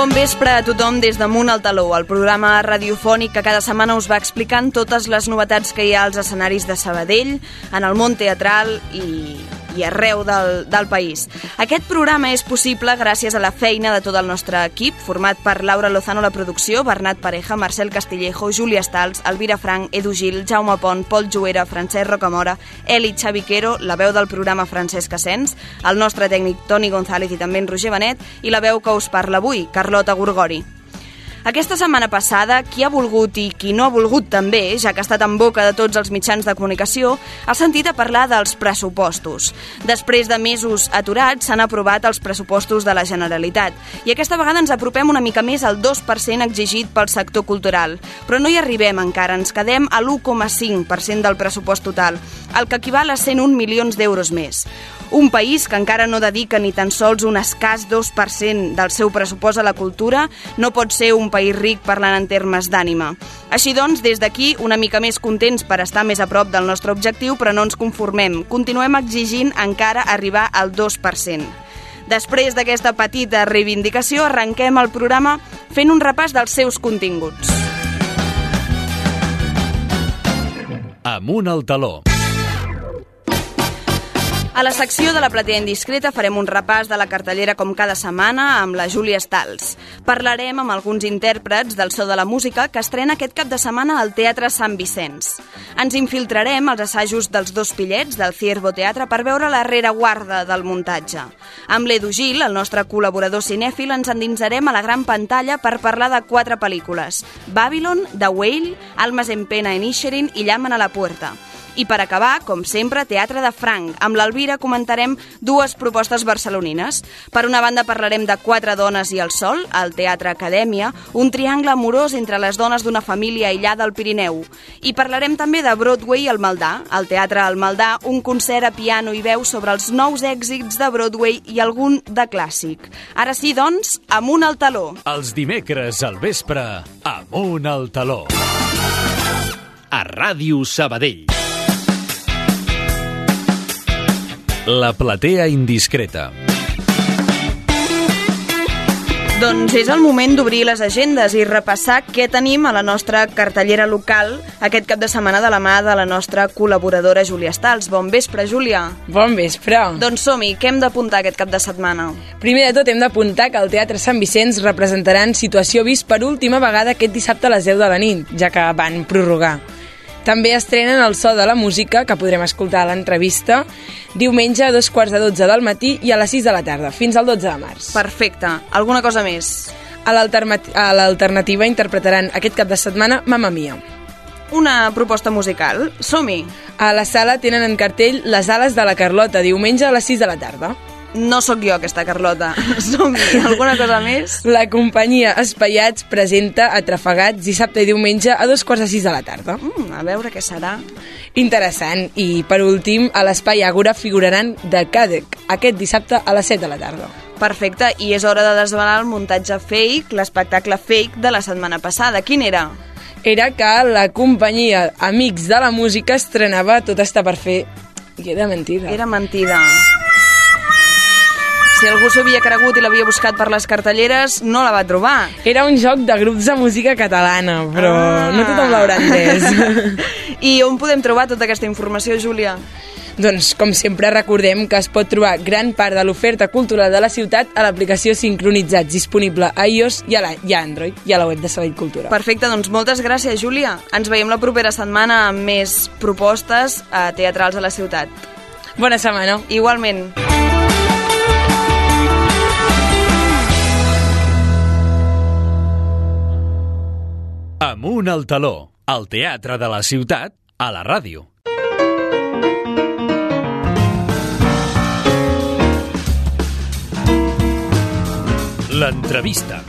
Bon vespre a tothom des damunt al taló, el programa radiofònic que cada setmana us va explicant totes les novetats que hi ha als escenaris de Sabadell, en el món teatral i, i arreu del, del país. Aquest programa és possible gràcies a la feina de tot el nostre equip, format per Laura Lozano la producció, Bernat Pareja, Marcel Castillejo, Júlia Stals, Elvira Frank, Edu Gil, Jaume Pont, Pol Juera, Francesc Rocamora, Eli Xaviquero, la veu del programa Francesc Asens, el nostre tècnic Toni González i també en Roger Benet, i la veu que us parla avui, Carlota Gorgori. Aquesta setmana passada, qui ha volgut i qui no ha volgut també, ja que ha estat en boca de tots els mitjans de comunicació, ha sentit a parlar dels pressupostos. Després de mesos aturats, s'han aprovat els pressupostos de la Generalitat. I aquesta vegada ens apropem una mica més al 2% exigit pel sector cultural. Però no hi arribem encara, ens quedem a l'1,5% del pressupost total, el que equival a 101 milions d'euros més. Un país que encara no dedica ni tan sols un escàs 2% del seu pressupost a la cultura no pot ser un país ric parlant en termes d'ànima. Així doncs, des d'aquí, una mica més contents per estar més a prop del nostre objectiu, però no ens conformem. Continuem exigint encara arribar al 2%. Després d'aquesta petita reivindicació, arrenquem el programa fent un repàs dels seus continguts. Amunt al taló. A la secció de la platea indiscreta farem un repàs de la cartellera com cada setmana amb la Júlia Stals. Parlarem amb alguns intèrprets del so de la música que estrena aquest cap de setmana al Teatre Sant Vicenç. Ens infiltrarem als assajos dels dos pillets del Ciervo Teatre per veure la rereguarda del muntatge. Amb l'Edu Gil, el nostre col·laborador cinèfil, ens endinsarem a la gran pantalla per parlar de quatre pel·lícules. Babylon, The Whale, Almas en pena en Ischerin i Llamen a la puerta. I per acabar, com sempre, Teatre de Franc. Amb l'Alvira comentarem dues propostes barcelonines. Per una banda parlarem de Quatre dones i el sol, al Teatre Acadèmia, un triangle amorós entre les dones d'una família aïllada al Pirineu. I parlarem també de Broadway al Maldà, al Teatre al Maldà, un concert a piano i veu sobre els nous èxits de Broadway i algun de clàssic. Ara sí, doncs, amunt al taló. Els dimecres al vespre, amunt al taló. A Ràdio Sabadell. La platea indiscreta. Doncs és el moment d'obrir les agendes i repassar què tenim a la nostra cartellera local aquest cap de setmana de la mà de la nostra col·laboradora Júlia Stals. Bon vespre, Júlia. Bon vespre. Doncs som-hi, què hem d'apuntar aquest cap de setmana? Primer de tot hem d'apuntar que al Teatre Sant Vicenç representaran Situació Vist per última vegada aquest dissabte a les 10 de la nit, ja que van prorrogar. També estrenen el so de la música, que podrem escoltar a l'entrevista, diumenge a dos quarts de dotze del matí i a les 6 de la tarda, fins al 12 de març. Perfecte. Alguna cosa més? A l'alternativa interpretaran aquest cap de setmana Mamma Mia. Una proposta musical. Som-hi. A la sala tenen en cartell Les ales de la Carlota, diumenge a les 6 de la tarda. No sóc jo, aquesta Carlota. Som-hi. Alguna cosa més? La companyia Espaiats presenta Atrafegats dissabte i diumenge a dos quarts de sis de la tarda. Mm, a veure què serà. Interessant. I, per últim, a l'Espai Àgora figuraran de Cadec, aquest dissabte a les 7 de la tarda. Perfecte, i és hora de desvelar el muntatge fake, l'espectacle fake de la setmana passada. Quin era? Era que la companyia Amics de la Música estrenava Tot està per fer. I era mentida. Era mentida. Si algú s'ho havia cregut i l'havia buscat per les cartelleres, no la va trobar. Era un joc de grups de música catalana, però ah. no tothom l'haurà entès. I on podem trobar tota aquesta informació, Júlia? Doncs, com sempre, recordem que es pot trobar gran part de l'oferta cultural de la ciutat a l'aplicació Sincronitzats, disponible a iOS i a, la, i a Android, i a la web de Sabell Cultura. Perfecte, doncs moltes gràcies, Júlia. Ens veiem la propera setmana amb més propostes eh, teatrals a la ciutat. Bona setmana. Igualment. Amunt al taló, al teatre de la ciutat, a la ràdio. L'entrevista.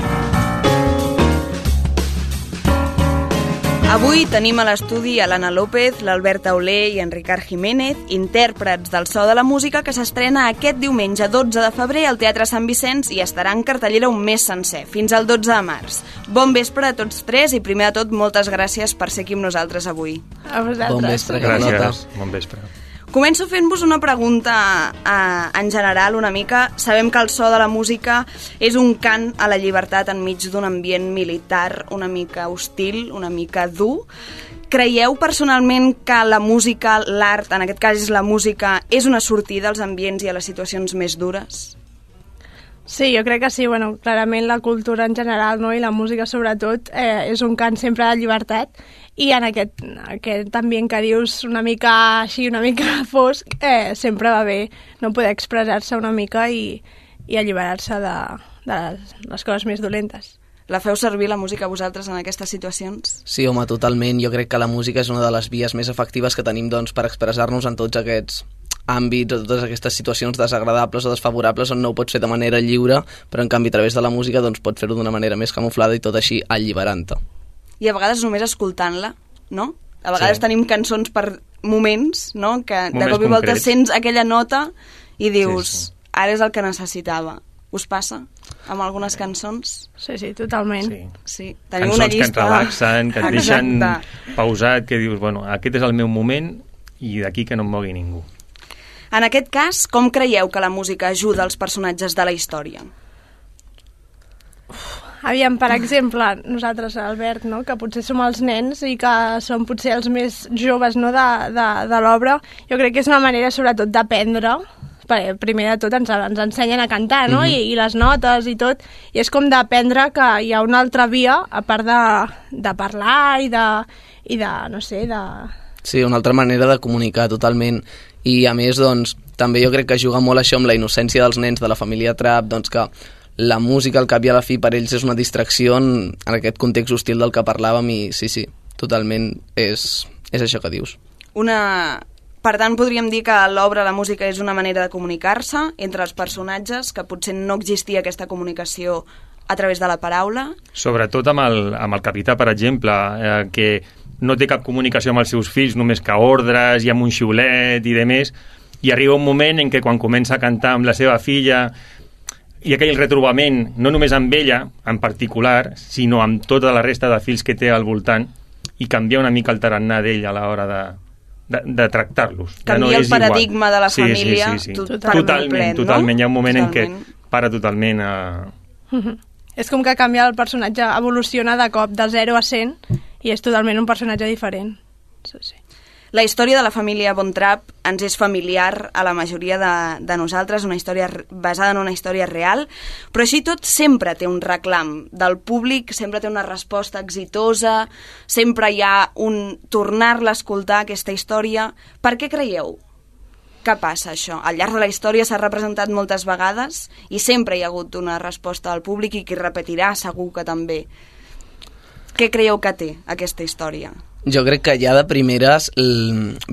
Avui tenim a l'estudi a l'Anna López, l'Albert Auler i en Ricard Jiménez, intèrprets del so de la música que s'estrena aquest diumenge 12 de febrer al Teatre Sant Vicenç i estarà en cartellera un mes sencer, fins al 12 de març. Bon vespre a tots tres i primer de tot moltes gràcies per ser aquí amb nosaltres avui. A vosaltres. Bon vespre, Gràcies. Bon vespre. Començo fent-vos una pregunta eh, en general una mica. Sabem que el so de la música és un cant a la llibertat enmig d'un ambient militar una mica hostil, una mica dur. Creieu personalment que la música, l'art, en aquest cas és la música, és una sortida als ambients i a les situacions més dures? Sí, jo crec que sí, bueno, clarament la cultura en general no? i la música sobretot eh, és un cant sempre de llibertat i en aquest, aquest ambient que dius una mica així, una mica fosc, eh, sempre va bé no poder expressar-se una mica i, i alliberar-se de, de les, les coses més dolentes. La feu servir la música vosaltres en aquestes situacions? Sí, home, totalment. Jo crec que la música és una de les vies més efectives que tenim doncs, per expressar-nos en tots aquests àmbits o totes aquestes situacions desagradables o desfavorables on no ho pots fer de manera lliure, però en canvi a través de la música doncs, pots fer-ho d'una manera més camuflada i tot així alliberant-te. I a vegades només escoltant-la, no? A vegades Sí. tenim cançons per moments, no? Que de Moments cop i volta concrets. sents aquella nota i dius, Sí, sí. ara és el que necessitava. Us passa amb algunes cançons? Sí, sí, totalment. Sí. Sí, tenim Cançons una que llista. et relaxen, que et deixen pausat, que dius, bueno, aquest és el meu moment i d'aquí que no em mogui ningú. En aquest cas, com creieu que la música ajuda els personatges de la història? Aviam, per exemple, nosaltres, Albert, no? que potser som els nens i que som potser els més joves no? de, de, de l'obra, jo crec que és una manera sobretot d'aprendre perquè primer de tot ens, ens ensenyen a cantar, no? I, I les notes i tot, i és com d'aprendre que hi ha una altra via, a part de, de parlar i de, i de, no sé, de... Sí, una altra manera de comunicar totalment i a més doncs també jo crec que juga molt això amb la innocència dels nens de la família Trap, doncs que la música al cap i a la fi per ells és una distracció en, en aquest context hostil del que parlàvem i sí, sí, totalment és, és això que dius. Una... Per tant, podríem dir que l'obra, la música, és una manera de comunicar-se entre els personatges, que potser no existia aquesta comunicació a través de la paraula. Sobretot amb el, amb el capità, per exemple, eh, que no té cap comunicació amb els seus fills, només que ordres i amb un xiulet i de més, i arriba un moment en què quan comença a cantar amb la seva filla i aquell retrobament, no només amb ella en particular, sinó amb tota la resta de fills que té al voltant, i canvia una mica el tarannà d'ell a l'hora de, de, de tractar-los. Ja Canvia no el és igual. paradigma de la Sí, sí, família sí, sí. tot- per Totalment, complet, no? totalment. Hi ha un moment en Totalment. què para totalment a... És com que canvia el personatge, evoluciona de cop de 0 a 100 i és totalment un personatge diferent. Sí, sí. La història de la família Bontrap ens és familiar a la majoria de, de nosaltres, una història basada en una història real, però així tot sempre té un reclam del públic, sempre té una resposta exitosa, sempre hi ha un tornar-la a escoltar, aquesta història. Per què creieu que passa això? Al llarg de la història s'ha representat moltes vegades i sempre hi ha hagut una resposta del públic i qui repetirà segur que també. Què creieu que té aquesta història? Jo crec que ja de primeres,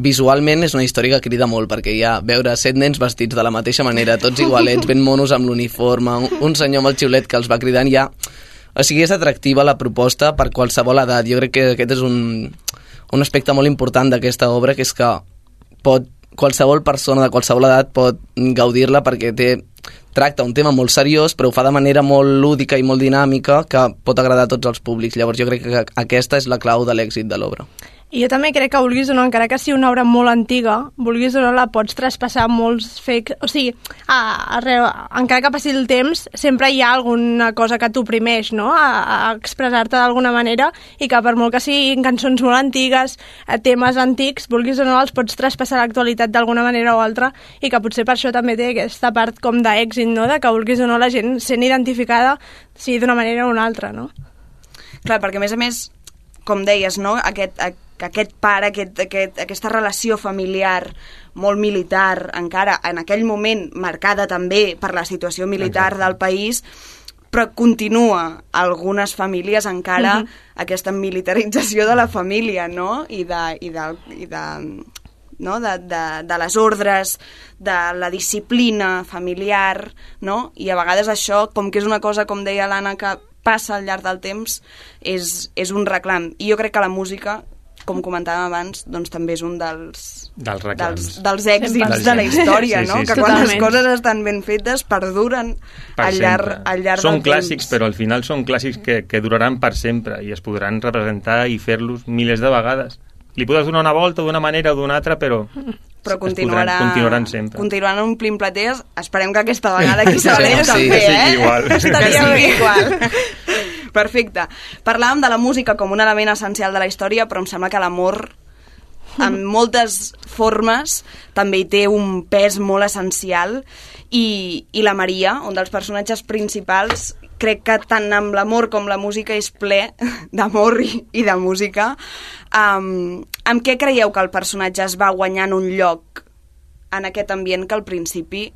visualment és una història que crida molt, perquè ha veure set nens vestits de la mateixa manera, tots igualets, ben monos amb l'uniforme, un, un senyor amb el xiulet que els va cridant ja... O sigui, és atractiva la proposta per qualsevol edat. Jo crec que aquest és un, un aspecte molt important d'aquesta obra, que és que pot, qualsevol persona de qualsevol edat pot gaudir-la perquè té tracta un tema molt seriós, però ho fa de manera molt lúdica i molt dinàmica que pot agradar a tots els públics. Llavors jo crec que aquesta és la clau de l'èxit de l'obra. I jo també crec que vulguis o no, encara que sigui una obra molt antiga, vulguis o no la pots traspassar molts fake... O sigui, a, arreu, encara que passi el temps, sempre hi ha alguna cosa que t'oprimeix, no?, a, a expressar-te d'alguna manera i que per molt que siguin cançons molt antigues, eh, temes antics, vulguis o no, els pots traspassar a l'actualitat d'alguna manera o altra i que potser per això també té aquesta part com d'èxit, no?, de que vulguis o no la gent sent identificada sigui d'una manera o una altra, no? Clar, perquè a més a més, com deies, no? aquest, a- aquest pare, aquest, aquest, aquesta relació familiar molt militar, encara en aquell moment marcada també per la situació militar Exacte. del país, però continua algunes famílies encara aquesta militarització de la família, no? I de, i de, i de no? de, de, de les ordres, de la disciplina familiar, no? I a vegades això, com que és una cosa, com deia l'Anna, que passa al llarg del temps, és, és un reclam. I jo crec que la música, com comentàvem abans, doncs també és un dels, Dels reclams. dels, dels èxits de la història, Sí, no? sí, que sí. quan les Totalment. coses estan ben fetes perduren per al llarg, sempre. al llarg són del clàssics, temps. però al final són clàssics que, que duraran per sempre i es podran representar i fer-los milers de vegades. Li podes donar una volta d'una manera o d'una altra, però però continuarà, podran- continuaran sempre. continuaran omplint platers. Esperem que aquesta vegada aquí Sabadell Sí, també, sigui eh? igual. Estaria bé. igual. Perfecte. Parlàvem de la música com un element essencial de la història, però em sembla que l'amor en moltes formes també hi té un pes molt essencial i, i la Maria, un dels personatges principals, crec que tant amb l'amor com la música és ple d'amor i, i de música. Um, amb què creieu que el personatge es va guanyant un lloc en aquest ambient que al principi,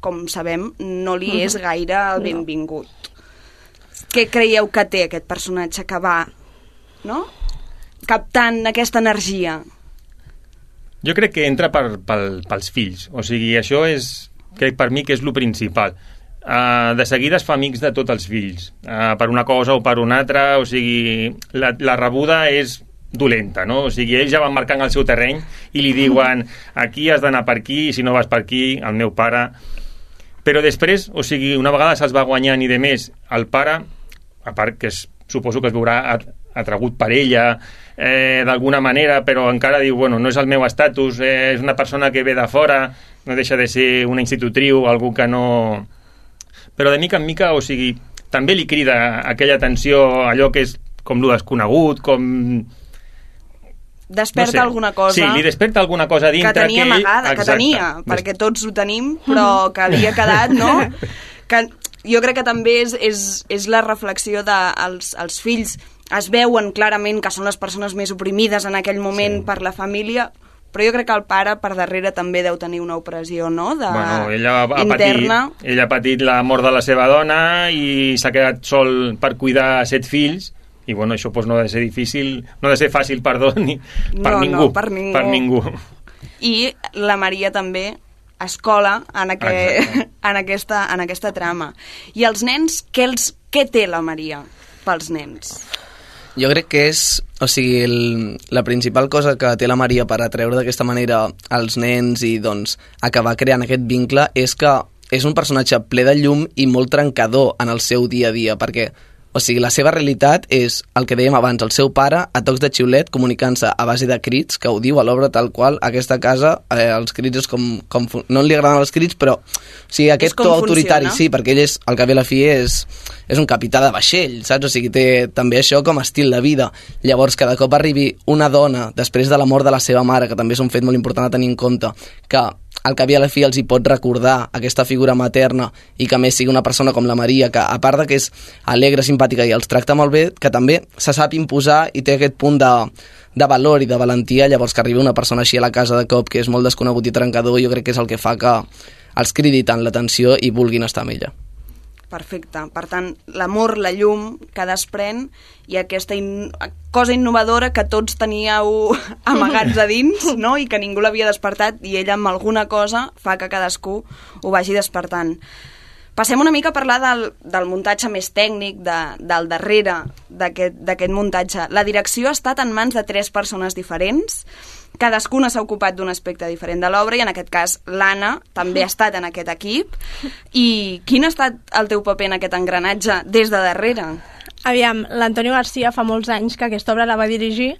com sabem, no li és gaire el benvingut? Què creieu que té aquest personatge que va no? captant aquesta energia? Jo crec que entra per, pel, pels fills. O sigui, això és, crec per mi que és lo principal. Uh, de seguida es fa amics de tots els fills, uh, per una cosa o per una altra, o sigui, la, la rebuda és dolenta, no? O sigui, ells ja van marcant el seu terreny i li diuen aquí has d'anar per aquí, si no vas per aquí, el meu pare... Però després, o sigui, una vegada se'ls va guanyant i de més, el pare, a part que es, suposo que es veurà at- atragut per ella eh, d'alguna manera, però encara diu, bueno, no és el meu estatus, eh, és una persona que ve de fora, no deixa de ser una institutriu, algú que no... Però de mica en mica, o sigui, també li crida aquella atenció, allò que és com lo desconegut, com... Desperta no sé. alguna cosa Sí, li desperta alguna cosa dintre que tenia ell- amagada, que tenia, perquè tots ho tenim, però que havia quedat, no? Que jo crec que també és, és, és la reflexió de els, els fills es veuen clarament que són les persones més oprimides en aquell moment Sí. per la família, però jo crec que el pare per darrere també deu tenir una opressió, no?, de, Bueno, ella ha, ha interna. patit, ella ha patit la mort de la seva dona i s'ha quedat sol per cuidar set fills i bueno, això pues, no ha de ser difícil, no ha de ser fàcil, perdó, ni, per, No, no, ningú, per ningú. per ningú. I la Maria també es cola en, aqu Exacte. en, aquesta, en aquesta trama. I els nens, què, els, què té la Maria pels nens? Jo crec que és, o sigui, el, la principal cosa que té la Maria per atreure d'aquesta manera als nens i doncs acabar creant aquest vincle és que és un personatge ple de llum i molt trencador en el seu dia a dia, perquè o sigui, la seva realitat és el que dèiem abans, el seu pare a tocs de xiulet comunicant-se a base de crits, que ho diu a l'obra tal qual, aquesta casa, eh, els crits és com, com... No li agraden els crits, però... O sigui, aquest to autoritari, sí, perquè ell és, cap i a la fi és, és un capità de vaixell, saps? O sigui, té també això com a estil de vida. Llavors, cada cop arribi una dona, després de la mort de la seva mare, que també és un fet molt important a tenir en compte, que al cap i a la fi els hi pot recordar aquesta figura materna i que més sigui una persona com la Maria, que a part de que és alegre, simpàtica i els tracta molt bé, que també se sap imposar i té aquest punt de, de valor i de valentia, llavors que arribi una persona així a la casa de cop que és molt desconegut i trencador, jo crec que és el que fa que els cridi tant l'atenció i vulguin estar amb ella. Perfecte. Per tant, l'amor, la llum que desprèn i aquesta in cosa innovadora que tots teníeu amagats a dins no? i que ningú l'havia despertat i ella amb alguna cosa fa que cadascú ho vagi despertant. Passem una mica a parlar del, del muntatge més tècnic, de, del darrere d'aquest muntatge. La direcció ha estat en mans de tres persones diferents, cadascuna s'ha ocupat d'un aspecte diferent de l'obra i en aquest cas l'Anna també ha estat en aquest equip. I quin ha estat el teu paper en aquest engranatge des de darrere? Aviam, l'Antonio Garcia fa molts anys que aquesta obra la va dirigir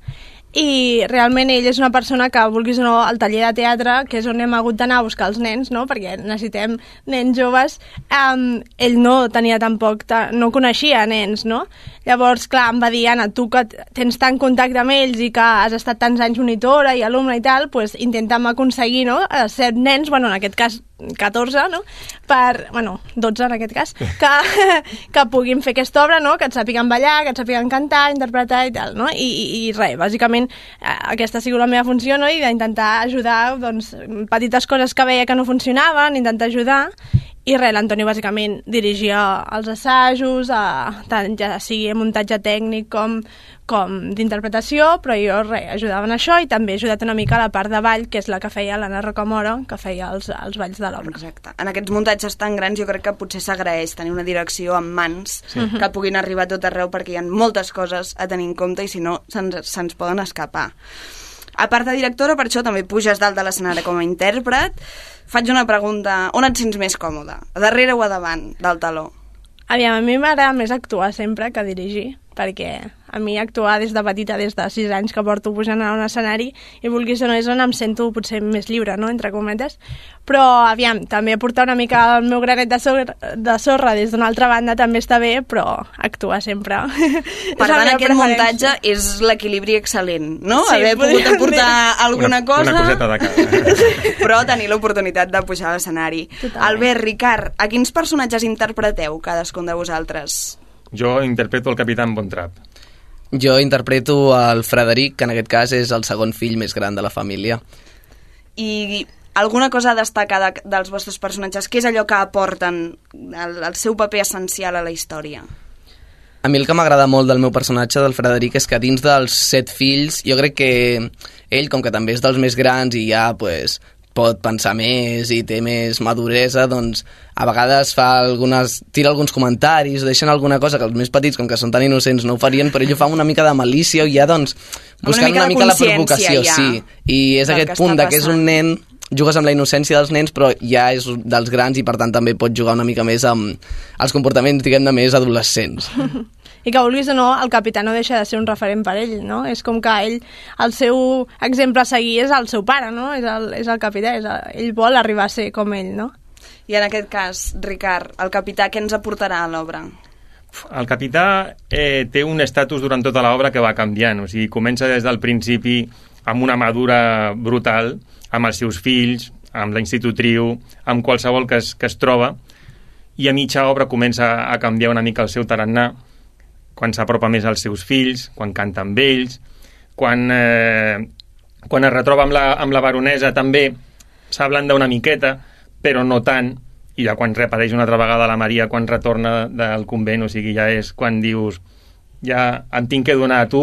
i realment ell és una persona que, vulguis o no, al taller de teatre, que és on hem hagut d'anar a buscar els nens, no? perquè necessitem nens joves, um, ell no tenia tampoc, ta no coneixia nens, no? Llavors, clar, em va dir, Anna, tu que tens tant contacte amb ells i que has estat tants anys monitora i alumne i tal, pues, intenta'm aconseguir, no?, eh, set nens, bueno, en aquest cas 14, no?, per, bueno, 12 en aquest cas, que, que puguin fer aquesta obra, no?, que et sàpiguen ballar, que et sàpiguen cantar, interpretar i tal, no?, i, i, i res, bàsicament eh, aquesta ha sigut la meva funció, no?, i d'intentar ajudar, doncs, petites coses que veia que no funcionaven, intentar ajudar, i res, l'Antoni bàsicament dirigia els assajos, a, tant ja sigui muntatge tècnic com, com d'interpretació, però jo res, ajudava en això i també he ajudat una mica a la part de ball, que és la que feia l'Anna Rocamora, que feia els, els balls de l'obra. Exacte. En aquests muntatges tan grans jo crec que potser s'agraeix tenir una direcció en mans sí. que puguin arribar a tot arreu perquè hi ha moltes coses a tenir en compte i si no se'ns se poden escapar. A part de directora, per això també puges dalt de l'escenari com a intèrpret. Faig una pregunta, on et sents més còmode? A darrere o a davant del taló? Aviam, a mi m'agrada més actuar sempre que dirigir, perquè a mi actuar des de petita, des de 6 anys que porto pujant a un escenari, i vulguis o no és on em sento potser més lliure, no?, entre cometes. Però, aviam, també aportar una mica el meu granet de sorra, de sorra des d'una altra banda també està bé, però actuar sempre. Per tant, aquest preferència. muntatge és l'equilibri excel·lent, no? Sí, Haver pogut aportar alguna una, cosa... Una coseta de cada. però tenir l'oportunitat de pujar a l'escenari. Albert, Ricard, a quins personatges interpreteu cadascun de vosaltres? Jo interpreto el Capitán Bontrap. Jo interpreto el Frederic, que en aquest cas és el segon fill més gran de la família. I alguna cosa a destacar de, dels vostres personatges? Què és allò que aporten el, el seu paper essencial a la història? A mi el que m'agrada molt del meu personatge, del Frederic, és que dins dels set fills, jo crec que ell, com que també és dels més grans i ja pues, pot pensar més i té més maduresa, doncs a vegades fa algunes, tira alguns comentaris, deixen alguna cosa que els més petits, com que són tan innocents, no ho farien, però ell ho fa una mica de malícia i ja, doncs, Amb una buscant mica una mica, la provocació, ja, sí. I és aquest que punt de que és un nen jugues amb la innocència dels nens, però ja és dels grans i per tant també pot jugar una mica més amb els comportaments, diguem-ne, més adolescents. I que vulguis o no, el capità no deixa de ser un referent per ell, no? És com que ell, el seu exemple a seguir és el seu pare, no? És el, és el capità, és el, ell vol arribar a ser com ell, no? I en aquest cas, Ricard, el capità, què ens aportarà a l'obra? El capità eh, té un estatus durant tota l'obra que va canviant, o sigui, comença des del principi amb una madura brutal, amb els seus fills, amb la institutriu, amb qualsevol que es, que es troba, i a mitja obra comença a canviar una mica el seu tarannà, quan s'apropa més als seus fills, quan canta amb ells, quan, eh, quan es retroba amb la, amb la baronesa també s'ablanda una miqueta, però no tant, i ja quan reapareix una altra vegada la Maria quan retorna del convent, o sigui, ja és quan dius ja em tinc que donar a tu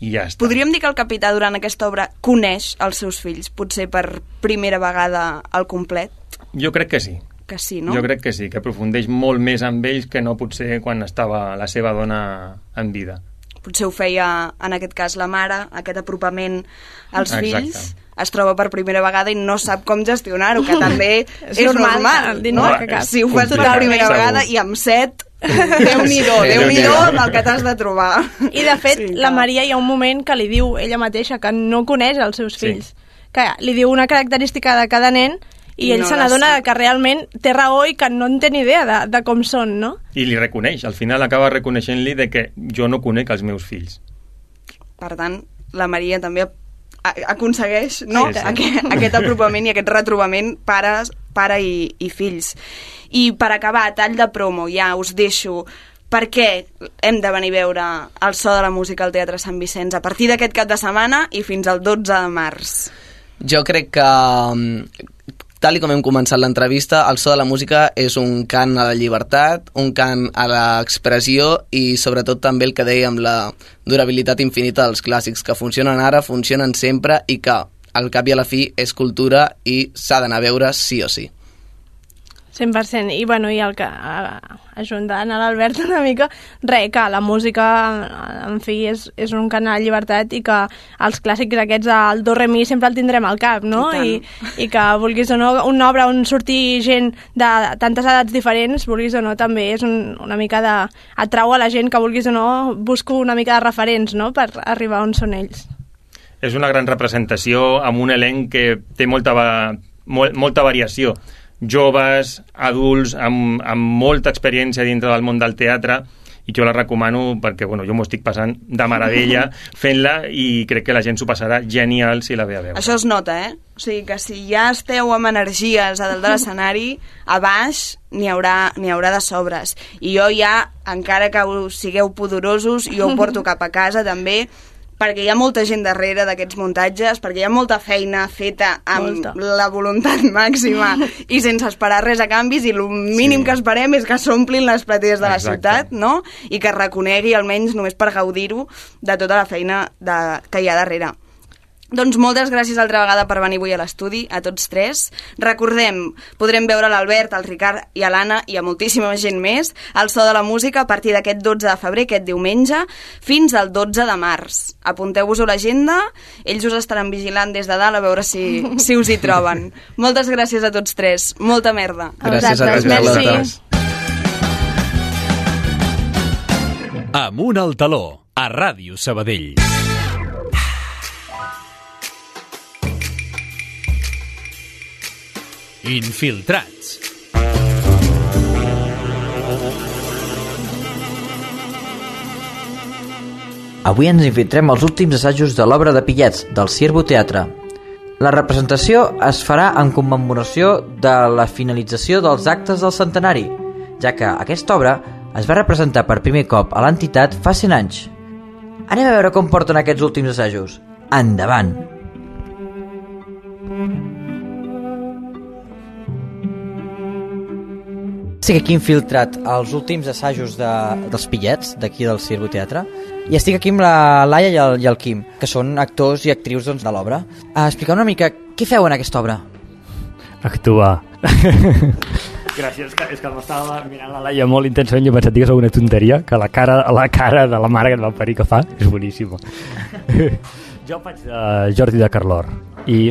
i ja està. Podríem dir que el capità durant aquesta obra coneix els seus fills, potser per primera vegada al complet? Jo crec que sí. Que sí, no? Jo crec que sí, que aprofundeix molt més amb ells que no potser quan estava la seva dona en vida. Potser ho feia, en aquest cas, la mare, aquest apropament als Exacte. fills, es troba per primera vegada i no sap com gestionar-ho, que també és, És normal, normal, no? cap. Si ho fas per Complicat, primera segur. vegada i amb set, Déu-n'hi-do, Sí, Déu-n'hi-do Déu-n'hi-do. el que t'has de trobar. I de fet, Sí, sí, la Maria hi ha un moment que li diu ella mateixa que no coneix els seus Sí. fills. Que li diu una característica de cada nen i ell no se n'adona que realment té raó i que no en té ni idea de, de com són, no? I li reconeix, al final acaba reconeixent-li de que jo no conec els meus fills. Per tant, la Maria també aconsegueix no? Sí, sí. Aquest, aquest apropament i aquest retrobament pares, pare i, i fills. I per acabar, tall de promo, ja us deixo per què hem de venir a veure el so de la música al Teatre Sant Vicenç a partir d'aquest cap de setmana i fins al 12 de març. Jo crec que, tal i com hem començat l'entrevista, el so de la música és un cant a la llibertat, un cant a l'expressió i sobretot també el que dèiem, la durabilitat infinita dels clàssics, que funcionen ara, funcionen sempre i que al cap i a la fi és cultura i s'ha d'anar a veure sí o sí. 100%. I, bueno, i el que, a- ajuntant a l'Albert una mica, res, que la música, en fi, és, és un canal de llibertat i que els clàssics aquests del do re mi sempre el tindrem al cap, no? I I, I que, vulguis o no, una obra on surti gent de tantes edats diferents, vulguis o no, també és un, una mica de... atrau a la gent que, vulguis o no, busco una mica de referents, no?, per arribar on són ells. És una gran representació amb un elenc que té molta, va, mol, molta variació. Joves, adults, amb, amb molta experiència dintre del món del teatre, i jo la recomano perquè bueno, jo m'ho estic passant de meravella fent-la i crec que la gent s'ho passarà genial si la ve a veure. Això es nota, eh? O sigui que si ja esteu amb energies a dalt de l'escenari, a baix n'hi haurà, haurà de sobres. I jo ja, encara que sigueu pudorosos, jo ho porto cap a casa també, perquè hi ha molta gent darrere d'aquests muntatges, perquè hi ha molta feina feta amb Molta. la voluntat màxima i sense esperar res a canvis i el mínim Sí. que esperem és que s'omplin les platees de la Exacte. ciutat, no? I que reconegui almenys només per gaudir-ho de tota la feina de, que hi ha darrere. Doncs moltes gràcies altra vegada per venir avui a l'estudi, a tots tres. Recordem, podrem veure l'Albert, el Ricard i a l'Anna i a moltíssima gent més al so de la música a partir d'aquest 12 de febrer, aquest diumenge, fins al 12 de març. Apunteu-vos a l'agenda, ells us estaran vigilant des de dalt a veure si, si us hi troben. Moltes gràcies a tots tres. Molta merda. A Gràcies a vosaltres, tots, merci. Amunt al taló, a Ràdio Sabadell. Infiltrats. Avui ens infiltrem als últims assajos de l'obra de Pillets, del Ciervo Teatre. La representació es farà en commemoració de la finalització dels actes del centenari, ja que aquesta obra es va representar per primer cop a l'entitat fa 100 anys. Anem a veure com porten aquests últims assajos. Endavant! Estic aquí infiltrat als últims assajos de, dels pillets d'aquí del Circo Teatre i estic aquí amb la Laia i el, i el Quim, que són actors i actrius doncs, de l'obra. Uh, expliqueu una mica què feu en aquesta obra. Actuar. Gràcies, és que, és que m'estava mirant la Laia molt intensament i he pensat que és una tonteria, que la cara, la cara de la mare que et va parir que fa és boníssima. jo faig de Jordi de Carlor i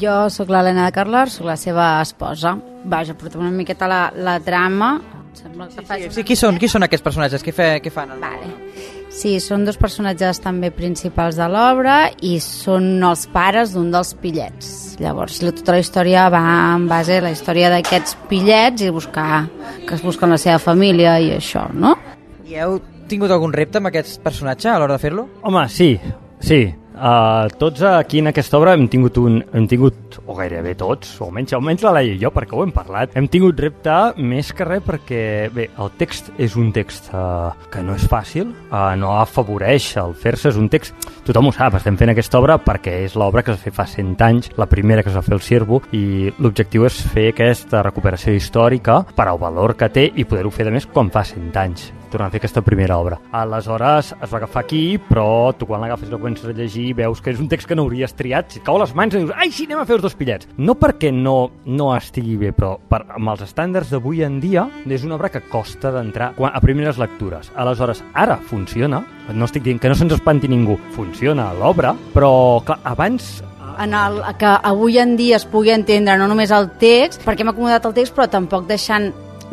Jo sóc l'Helena de Carlor, sóc la seva esposa. Vaja, portem una miqueta la, la trama. Em Sembla que faig Sí, qui són, qui són aquests personatges? Què, fe, què fan? Vale. Sí, són dos personatges també principals de l'obra i són els pares d'un dels pillets. Llavors, la- tota la història va en base a la història d'aquests pillets i buscar que es busquen la seva família i això, no? I heu tingut algun repte amb aquest personatge a l'hora de fer-lo? Home, sí, sí. Uh, tots aquí en aquesta obra hem tingut un... Hem tingut, o gairebé tots, o almenys, almenys la Laia i jo, perquè ho hem parlat, hem tingut repte més que res perquè, bé, el text és un text uh, que no és fàcil, uh, no afavoreix el fer-se, és un text... Tothom ho sap, estem fent aquesta obra perquè és l'obra que es va fer fa 100 anys, la primera que es va fer el Cirbo, i l'objectiu és fer aquesta recuperació històrica per al valor que té i poder-ho fer, a més, quan fa 100 anys tornar a fer aquesta primera obra. Aleshores es va agafar aquí, però tu quan l'agafes i la comences a llegir veus que és un text que no hauries triat, si et cau a les mans i dius, ai, sí, anem a fer els dos pillets. No perquè no, no estigui bé, però per, amb els estàndards d'avui en dia és una obra que costa d'entrar quan- a primeres lectures. Aleshores, ara funciona, no estic dient que no se'ns espanti ningú, funciona l'obra, però clar, abans en el, que avui en dia es pugui entendre no només el text, perquè hem acomodat el text, però tampoc deixant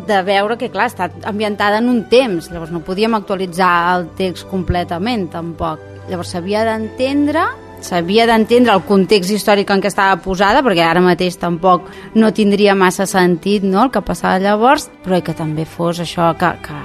de veure que, clar, està ambientada en un temps, llavors no podíem actualitzar el text completament, tampoc. Llavors s'havia d'entendre s'havia d'entendre el context històric en què estava posada, perquè ara mateix tampoc no tindria massa sentit no, el que passava llavors, però que també fos això, que, que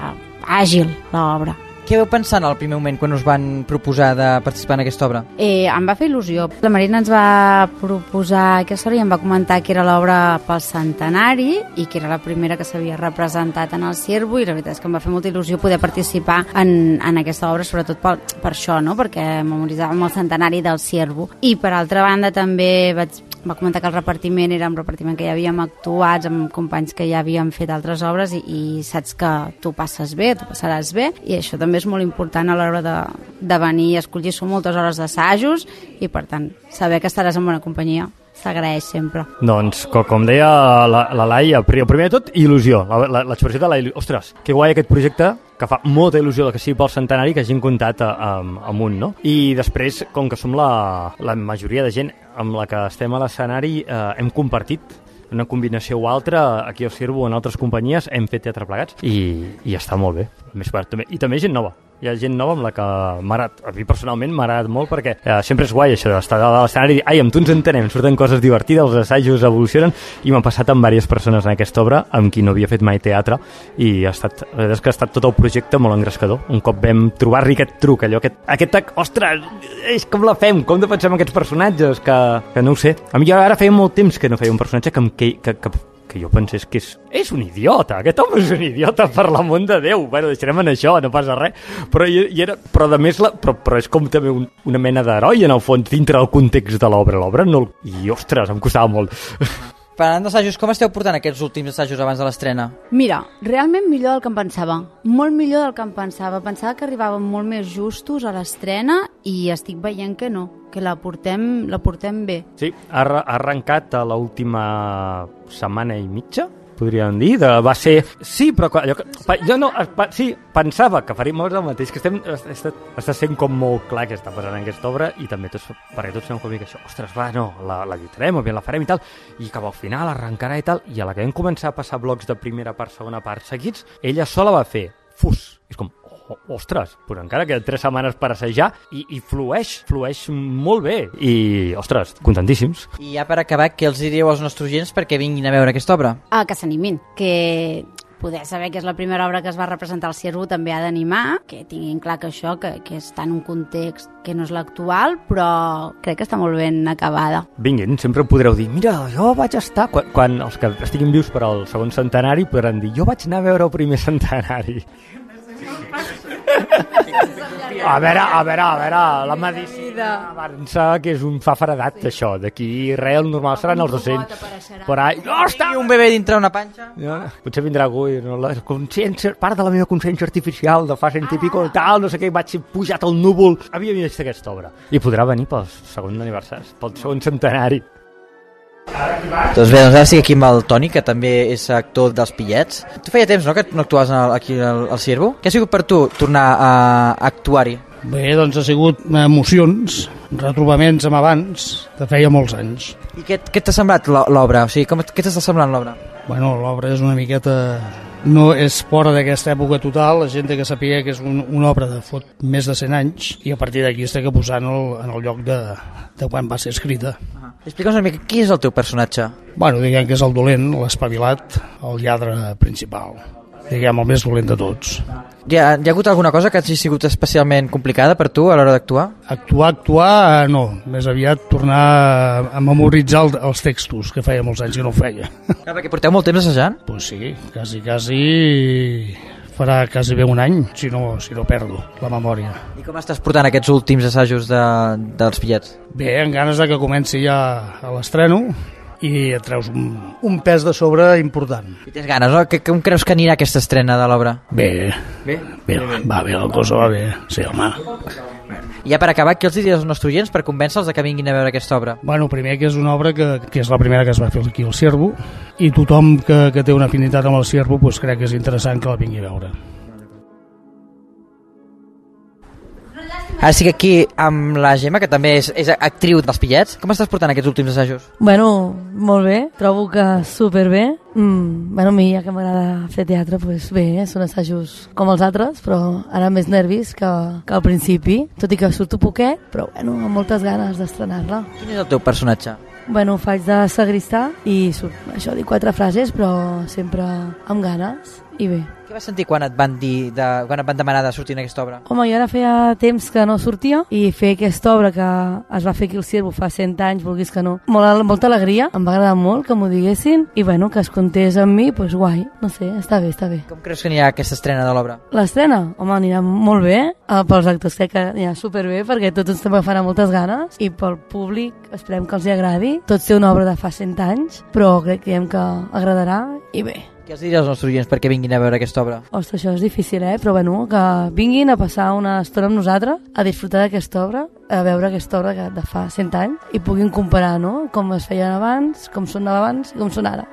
àgil l'obra. Què veu pensar al primer moment quan us van proposar de participar en aquesta obra? Eh, em va fer il·lusió. La Marina ens va proposar aquesta obra i em va comentar que era l'obra pel centenari i que era la primera que s'havia representat en el Ciervo i la veritat és que em va fer molta il·lusió poder participar en, en aquesta obra, sobretot per, per això, no? perquè memoritzàvem el centenari del Ciervo. I per altra banda també vaig, va comentar que el repartiment era un repartiment que ja havíem actuat amb companys que ja havien fet altres obres i, i saps que tu passes bé, tu passaràs bé i això també és molt important a l'hora de, de venir i escollir. Són moltes hores d'assajos i per tant saber que estaràs en bona companyia s'agraeix sempre. Doncs, com, com deia la, la Laia, pri- primer de tot, il·lusió. L'expressió de la il·lusió. Ostres, que guai aquest projecte, que fa molta il·lusió que sigui pel centenari que hagin comptat a, a, amunt, no? I després, com que som la, la majoria de gent amb la que estem a l'escenari, eh, hem compartit una combinació o altra, aquí al Cirbo en altres companyies, hem fet teatre plegats i, i està molt bé. Més part, també, I també gent nova. Hi ha gent nova amb la que m'ha agradat, a mi personalment m'ha agradat molt perquè eh, sempre és guai això d'estar a l'escenari i dir, ai, amb tu ens entenem, surten coses divertides, els assajos evolucionen i m'ha passat amb diverses persones en aquesta obra amb qui no havia fet mai teatre i ha estat, la veritat és que ha estat tot el projecte molt engrescador. Un cop vam trobar-li aquest truc, allò, aquest, aquest, ostres, és com la fem, com defensem aquests personatges, que, que no ho sé. A mi jo ara feia molt temps que no feia un personatge que, em- que, que, que, que jo pensés que és, és un idiota, aquest home és un idiota per l'amor de Déu, bueno, deixarem en això, no passa res, però, i, i era, però de més, la, però, però és com també un, una mena d'heroi en el fons, dintre del context de l'obra, l'obra no, i ostres, em costava molt. Parlant d'assajos, com esteu portant aquests últims assajos abans de l'estrena? Mira, realment millor del que em pensava. Molt millor del que em pensava. Pensava que arribàvem molt més justos a l'estrena i estic veient que no, que la portem, la portem bé. Sí, ha, ha arrencat a l'última setmana i mitja, podríem dir, de, va ser... Sí, però allò que, jo no, es- pa, sí, pensava que faríem molt el mateix, que estem, es- està, està sent com molt clar que està passant en aquesta obra i també tots, perquè tots fem com que això, ostres, va, no, la, la lluitarem, bé la farem i tal, i que al final arrencarà i tal, i a la que vam començar a passar blocs de primera part, segona part seguits, ella sola va fer fus. És com, ostres, però encara queden tres setmanes per assajar i, i flueix, flueix molt bé. I, ostres, contentíssims. I ja per acabar, què els diríeu als nostres oients perquè vinguin a veure aquesta obra? Ah, que s'animin, que poder saber que és la primera obra que es va representar al Ciervo també ha d'animar, que tinguin clar que això, que, que està en un context que no és l'actual, però crec que està molt ben acabada. Vinguin, sempre podreu dir, mira, jo vaig estar... Quan, quan els que estiguin vius per al segon centenari podran dir, jo vaig anar a veure el primer centenari. A veure, a veure, a veure, la medicina avança que és un fa fredat, això. D'aquí res, el normal seran els 200. Por ahí. No, està! I un bebè dintre una panxa? No, potser vindrà algú i no, la consciència, part de la meva consciència artificial de fa cent i pico i tal, no sé què, vaig pujat al núvol. Havia vist aquesta obra. I podrà venir pel segon aniversari, pel segon centenari. Doncs bé, doncs ara estic aquí amb el Toni, que també és actor dels Pillets. Tu feia temps, no?, que no actuaves aquí al, al Ciervo. Què ha sigut per tu tornar a actuar-hi? Bé, doncs ha sigut emocions, retrobaments amb abans, de feia molts anys. I què, què t'ha semblat l'o- l'obra? O sigui, com, què t'està semblant l'obra? Bueno, l'obra és una miqueta... No és fora d'aquesta època total, la gent que saber que és un, una obra de fot més de 100 anys i a partir d'aquí es té que posar en el, en el lloc de, de quan va ser escrita. Explica'ns una mica, qui és el teu personatge? Bueno, diguem que és el dolent, l'espavilat, el lladre principal. Diguem, el més dolent de tots. Hi ha, hi ha hagut alguna cosa que hagi sigut especialment complicada per tu a l'hora d'actuar? Actuar, actuar, eh, no. Més aviat tornar a, memoritzar el, els textos, que feia molts anys que no ho feia. Clar, perquè porteu molt temps assajant? Pues sí, quasi, quasi farà quasi bé un any, si no, si no perdo la memòria. I com estàs portant aquests últims assajos de, dels Pillets? Bé, en ganes de que comenci ja l'estreno i et treus un, un pes de sobre important. I tens ganes, no? Que, com creus que anirà aquesta estrena de l'obra? Bé, Bé? bé, va bé, la cosa va bé, sí, home. I ja per acabar, què els diries als nostres oients per convèncer-los que vinguin a veure aquesta obra? Bueno, primer que és una obra que, que és la primera que es va fer aquí al Ciervo i tothom que, que té una afinitat amb el Ciervo pues, crec que és interessant que la vingui a veure. Ara estic aquí amb la Gemma, que també és, és actriu dels Pillets. Com estàs portant aquests últims assajos? Bueno, molt bé, trobo que superbé. Mm, bueno, a mi, ja que m'agrada fer teatre, pues bé, són assajos com els altres, però ara més nervis que, que al principi, tot i que surto poquet, però bueno, amb moltes ganes d'estrenar-la. Quin és el teu personatge? Bueno, faig de sagristà i surt, això, dic quatre frases, però sempre amb ganes i bé. Què vas sentir quan et van dir de, quan et van demanar de sortir en aquesta obra? Home, jo ara feia temps que no sortia i fer aquesta obra que es va fer aquí al Ciervo fa 100 anys, vulguis que no, molt, molta alegria, em va agradar molt que m'ho diguessin i bueno, que es comptés amb mi, doncs pues guai, no sé, està bé, està bé. Com creus que anirà aquesta estrena de l'obra? L'estrena, home, anirà molt bé, eh, pels actors crec que anirà superbé perquè tots ens també farà moltes ganes i pel públic esperem que els hi agradi. Tots té una obra de fa 100 anys, però crec que, que agradarà i bé. Què els diries als nostres oients perquè vinguin a veure aquesta obra? Ostres, això és difícil, eh? Però bueno, que vinguin a passar una estona amb nosaltres, a disfrutar d'aquesta obra, a veure aquesta obra que de fa 100 anys i puguin comparar, no?, com es feien abans, com sonava abans i com són ara.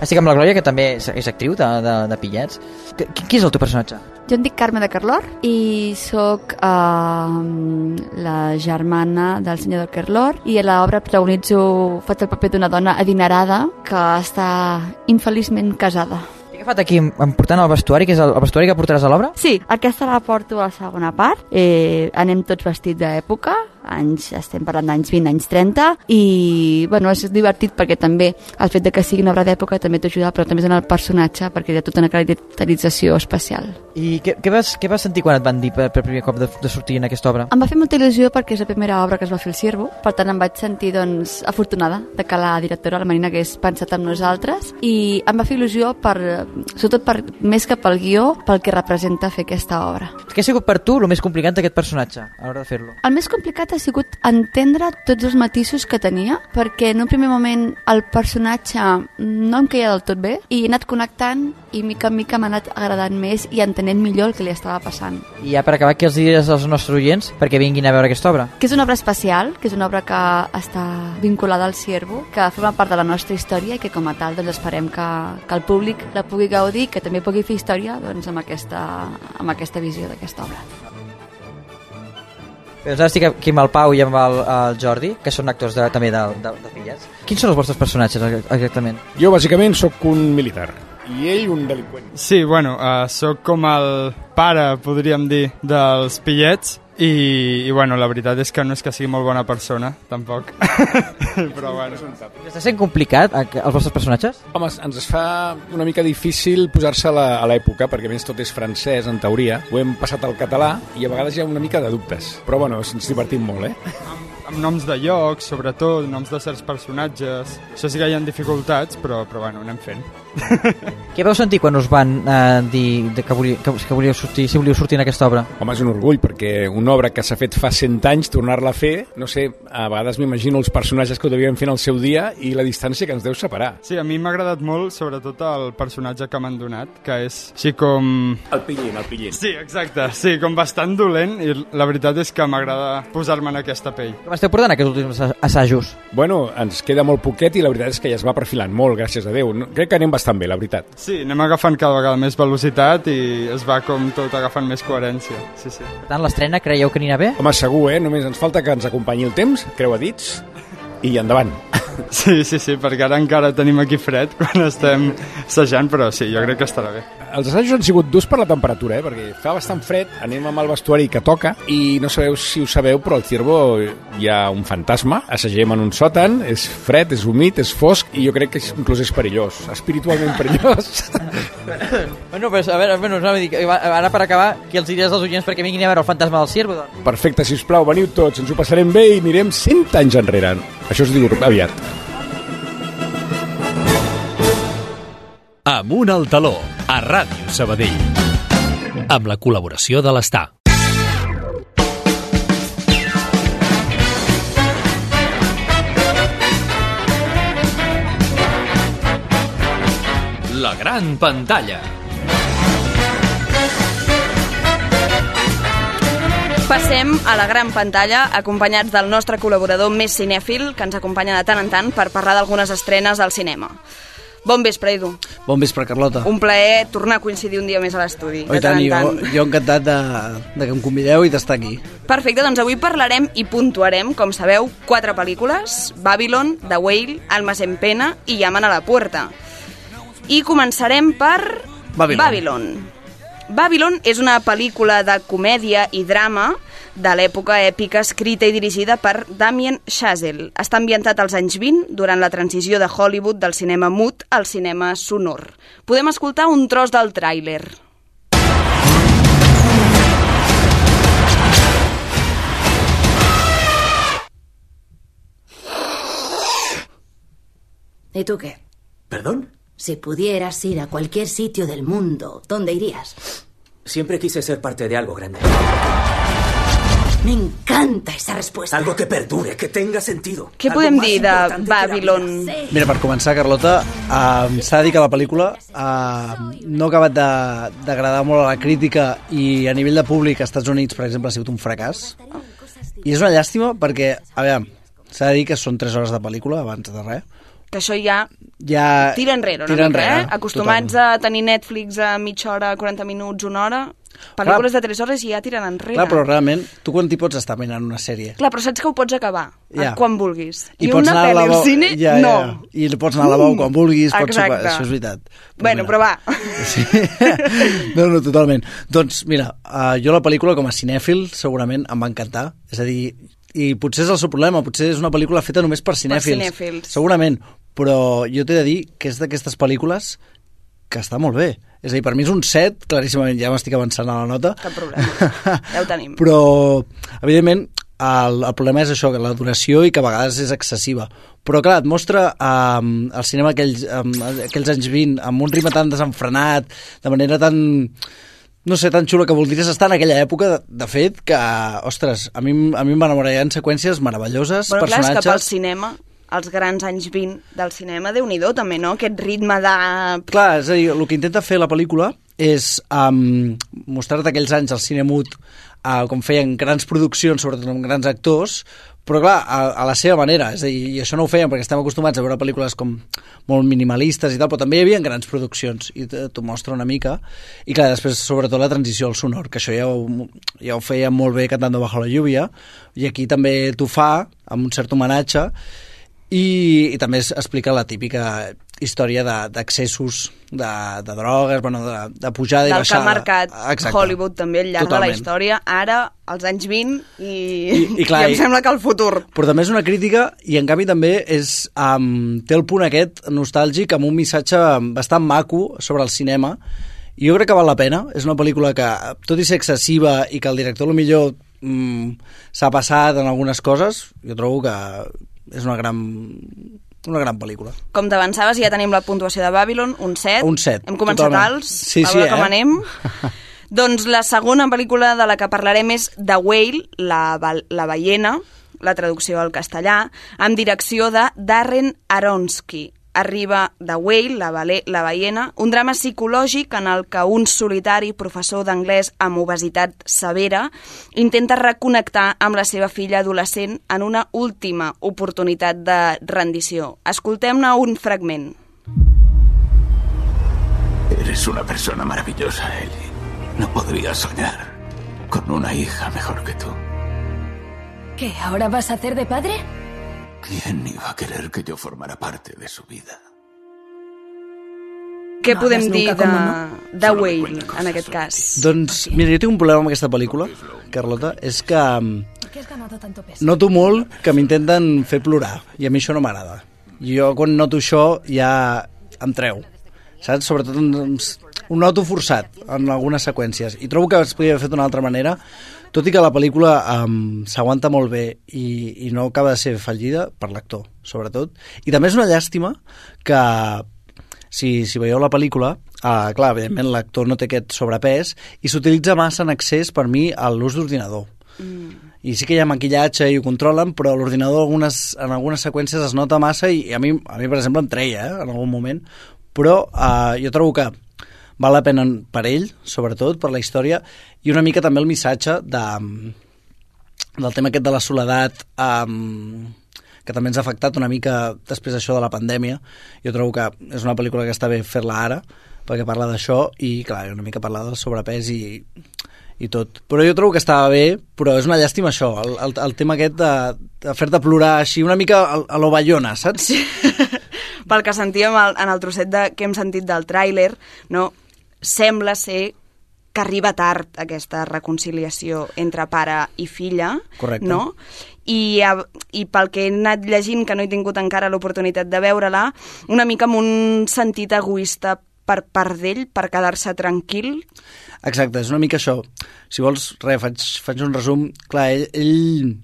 Estic amb la Glòria, que també és, actriu de, de, de Pillets. Qui, qui és el teu personatge? Jo em dic Carme de Carlor i sóc uh, la germana del senyor de Carlor i a l'obra protagonitzo, faig el paper d'una dona adinerada que està infeliçment casada. Agafat aquí em portant el vestuari, que és el, el vestuari que portaràs a l'obra? Sí, aquesta la porto a la segona part. Eh, anem tots vestits d'època, anys, estem parlant d'anys 20, anys 30, i bueno, és divertit perquè també el fet de que sigui una obra d'època també t'ajuda, però també és en el personatge perquè hi ha tota una caracterització especial. I què, què, vas, què vas sentir quan et van dir per, per primer cop de, de sortir en aquesta obra? Em va fer molta il·lusió perquè és la primera obra que es va fer al Ciervo, per tant em vaig sentir doncs, afortunada de que la directora, la Marina, hagués pensat en nosaltres i em va fer il·lusió per, sobretot per, més que pel guió, pel que representa fer aquesta obra. Què ha sigut per tu el més complicat d'aquest personatge a l'hora de fer-lo? El més complicat ha sigut entendre tots els matisos que tenia, perquè en un primer moment el personatge no em queia del tot bé i he anat connectant i mica en mica m'ha anat agradant més i entenent millor el que li estava passant. I ja per acabar, què els diries als nostres oients perquè vinguin a veure aquesta obra? Que és una obra especial, que és una obra que està vinculada al Ciervo, que forma part de la nostra història i que com a tal doncs, esperem que, que el públic la pugui gaudir, que també pugui fer història doncs, amb, aquesta, amb aquesta visió d'aquesta obra. Bé, doncs ara estic aquí amb el Pau i amb el, el Jordi, que són actors de, també de, de, de Pillets. Quins són els vostres personatges exactament? Jo bàsicament sóc un militar i ell un delinqüent. Sí, bueno, uh, sóc com el pare, podríem dir, dels pillets, i, i bueno, la veritat és que no és que sigui molt bona persona, tampoc. Però bueno. Està sent complicat a- els vostres personatges? Home, ens es fa una mica difícil posar-se a la- a l'època, perquè a més tot és francès, en teoria. Ho hem passat al català i a vegades hi ha una mica de dubtes. Però bueno, ens divertim molt, eh? Amb noms de llocs, sobretot, noms de certs personatges. Això sí que hi ha dificultats, però, però bueno, anem fent. Què vau sentir quan us van eh, dir de que, volia, que, que volíeu sortir, si volíeu sortir en aquesta obra? Home, és un orgull, perquè una obra que s'ha fet fa 100 anys, tornar-la a fer, no sé, a vegades m'imagino els personatges que ho devien fer en el seu dia i la distància que ens deu separar. Sí, a mi m'ha agradat molt, sobretot el personatge que m'han donat, que és així com... El pillín, el pillín. Sí, exacte, sí, com bastant dolent i la veritat és que m'agrada posar-me en aquesta pell. Com esteu portant aquests últims assa- assajos? Bueno, ens queda molt poquet i la veritat és que ja es va perfilant molt, gràcies a Déu. Crec que anem bastant bé, la veritat. Sí, anem agafant cada vegada més velocitat i es va com tot agafant més coherència. Sí, sí. Per tant, l'estrena creieu que anirà bé? Home, segur, eh? Només ens falta que ens acompanyi el temps, creu a dits, i endavant. Sí, sí, sí, perquè ara encara tenim aquí fred quan estem assajant, però sí, jo crec que estarà bé. Els assajos han sigut durs per la temperatura, eh? perquè fa bastant fred, anem amb el vestuari que toca i no sabeu si ho sabeu, però al Ciervo hi ha un fantasma, assagem en un sòtan, és fred, és humit, és fosc i jo crec que és- inclús és perillós, espiritualment perillós. Bueno, pues, a veure, bueno, no, que ara per acabar, que els diràs als oients perquè vinguin a veure el fantasma del Ciervo, doncs. Perfecte, si us plau, veniu tots, ens ho passarem bé i anirem 100 anys enrere. Això es diu aviat. Amunt al taló, a Ràdio Sabadell. Amb la col·laboració de l'Estar. La gran pantalla. Passem a la gran pantalla, acompanyats del nostre col·laborador més cinèfil, que ens acompanya de tant en tant per parlar d'algunes estrenes al cinema. Bon vespre, Edu. Bon vespre, Carlota. Un plaer tornar a coincidir un dia més a l'estudi. Oh, tant tant, jo, jo encantat de, de que em convideu i d'estar aquí. Perfecte, doncs avui parlarem i puntuarem, com sabeu, quatre pel·lícules, Babylon, The Whale, Almas en pena i Llaman a la puerta. I començarem per... Babylon. Babylon. Babylon és una pel·lícula de comèdia i drama de l'època èpica escrita i dirigida per Damien Chazelle. Està ambientat als anys 20, durant la transició de Hollywood del cinema mut al cinema sonor. Podem escoltar un tros del tràiler. ¿Y tú qué? ¿Perdón? Si pudieras ir a cualquier sitio del mundo, ¿dónde irías? Siempre quise ser parte de algo grande. Me encanta esa respuesta. Algo que perdure, que tenga sentido. Què Algo podem dir de Babylon? Mira, per començar, Carlota, eh, s'ha de dir que la pel·lícula eh, no ha acabat de- d'agradar molt a la crítica i a nivell de públic als Estats Units, per exemple, ha sigut un fracàs. I és una llàstima perquè, a veure, s'ha de dir que són 3 hores de pel·lícula abans de res. Que això ja Ja tira enrere tira mica, enrere, eh? Acostumats a tenir Netflix a mitja hora, 40 minuts, una hora... Pel·lícules de 3 hores i ja tiren enrere. Clar, però realment, tu quan t'hi pots estar mirant una sèrie? Clar, però saps que ho pots acabar Ja. quan vulguis. I, pots una la pel·li al cine, ja, no. Ja. I pots anar a lavabo quan vulguis, pots sopar, això és veritat. bueno, però va. Sí. No, no, totalment. Doncs mira, uh, jo la pel·lícula com a cinèfil segurament em va encantar. És a dir, i potser és el seu problema, potser és una pel·lícula feta només per cinèfils. cinèfils. Segurament, però jo t'he de dir que és d'aquestes pel·lícules que està molt bé. És a dir, per mi és un 7, claríssimament, ja m'estic avançant a la nota. Cap problema. Ja ho tenim. Però, evidentment, el, el problema és això, que la duració i que a vegades és excessiva. Però, clar, et mostra um, el cinema aquells, um, aquells anys 20 amb un ritme tan desenfrenat, de manera tan no sé, tan xula que voldries estar en aquella època, de, de fet, que, ostres, a mi, a mi em va enamorar Hi ha seqüències meravelloses, Bueno, clar, és que pel personatges... cinema, els grans anys 20 del cinema, déu nhi també, no? Aquest ritme de... Clar, és a dir, el que intenta fer la pel·lícula és um, mostrar-te aquells anys al cine mut uh, com feien grans produccions, sobretot amb grans actors, però clar, a, a la seva manera, és a dir, i això no ho feien perquè estem acostumats a veure pel·lícules com molt minimalistes i tal, però també hi havia grans produccions i t'ho mostra una mica i clar, després sobretot la transició al sonor que això ja ho, ja ho feia molt bé Cantando bajo la lluvia i aquí també t'ho fa amb un cert homenatge i, i també es explica la típica història de- d'accessos, de, de, de drogues, bueno, de, de pujada i del que ha baixada. marcat Exacte. Hollywood també al llarg de Totalment. la història, ara, als anys 20, i, I, i, clar, i em sembla que el futur. Però també és una crítica i en canvi també és, um, té el punt aquest nostàlgic amb un missatge bastant maco sobre el cinema i jo crec que val la pena. És una pel·lícula que, tot i ser excessiva i que el director lo millor mm, s'ha passat en algunes coses, jo trobo que és una gran, una gran pel·lícula. Com t'avançaves, ja tenim la puntuació de Babylon, un 7. Un set, Hem començat totalment. alts, Sí, a sí, veure com eh? anem. doncs la segona pel·lícula de la que parlarem és The Whale, la, la ballena, la traducció al castellà, amb direcció de Darren Aronofsky. Arriba The Whale, la, bale, la ballena, un drama psicològic en el que un solitari professor d'anglès amb obesitat severa intenta reconnectar amb la seva filla adolescent en una última oportunitat de rendició. Escoltem-ne un fragment. Eres una persona maravillosa, Ellie. No podría soñar con una hija mejor que tú. ¿Qué? ¿Ahora vas a hacer de padre? ¿Quién iba a querer que yo formara parte de su vida? Què No podem dir de, de Whale, en aquest cas? Doncs, mira, jo tinc un problema amb aquesta pel·lícula, Carlota, és que mm, noto molt que m'intenten fer plorar, i a mi això no m'agrada. Jo quan noto això ja em treu, saps? Sobretot doncs, ho noto forçat en algunes seqüències, i trobo que es podria haver fet d'una altra manera, tot i que la pel·lícula um, s'aguanta molt bé i, i no acaba de ser fallida per l'actor, sobretot. I també és una llàstima que si, si veieu la pel·lícula, uh, clar, evidentment l'actor no té aquest sobrepès i s'utilitza massa en excés per mi a l'ús d'ordinador. I sí que hi ha maquillatge i ho controlen, però l'ordinador algunes, en algunes seqüències es nota massa i a mi, a mi per exemple, em treia eh, en algun moment. Però uh, jo trobo que val la pena per ell, sobretot, per la història, i una mica també el missatge de, del tema aquest de la soledat, um, que també ens ha afectat una mica després d'això de la pandèmia. Jo trobo que és una pel·lícula que està bé fer-la ara, perquè parla d'això i, clar, una mica parla del sobrepès i, i tot. Però jo trobo que estava bé, però és una llàstima això, el, el, el tema aquest de, de fer-te plorar així, una mica a, a lo Bayona, saps? Sí. Pel que sentíem en el trosset de, que hem sentit del tràiler, no, sembla ser que arriba tard aquesta reconciliació entre pare i filla, Correcte. no? I, I pel que he anat llegint, que no he tingut encara l'oportunitat de veure-la, una mica amb un sentit egoista per part d'ell, per quedar-se tranquil. Exacte, és una mica això. Si vols, res, faig, faig un resum. Clar, ell, ell,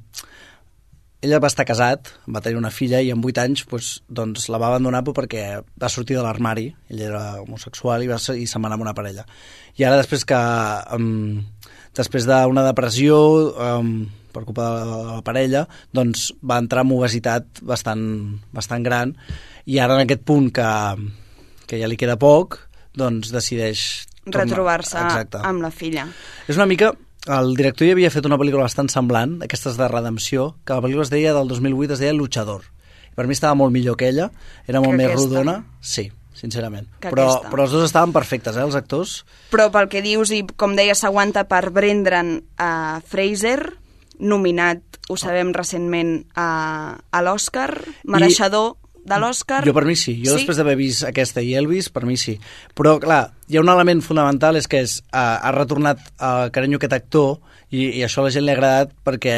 ell va estar casat, va tenir una filla i amb 8 anys doncs, doncs la va abandonar perquè va sortir de l'armari, ell era homosexual i, va, ser- i se'n va anar amb una parella. I ara després que um, després d'una depressió um, per culpa de la, de la parella, doncs va entrar amb obesitat bastant, bastant gran i ara en aquest punt que, que ja li queda poc, doncs decideix retrobar-se amb la filla. És una mica... El director ja havia fet una pel·lícula bastant semblant, d'aquestes de redempció, que la pel·lícula es deia del 2008, es deia Luchador. I per mi estava molt millor que ella, era molt Que més aquesta. rodona. Sí, sincerament. Que Però, aquesta. però els dos estaven perfectes, eh, els actors. Però pel que dius, i com deia, s'aguanta per Brendan uh, Fraser, nominat, ho sabem recentment, a, a l'Oscar, mereixedor de l'Oscar. Jo per mi sí, jo Sí? després d'haver vist aquesta i Elvis, per mi sí. Però, clar, hi ha un element fonamental, és que és, uh, ha retornat a carinyo aquest actor i, i això a la gent li ha agradat perquè,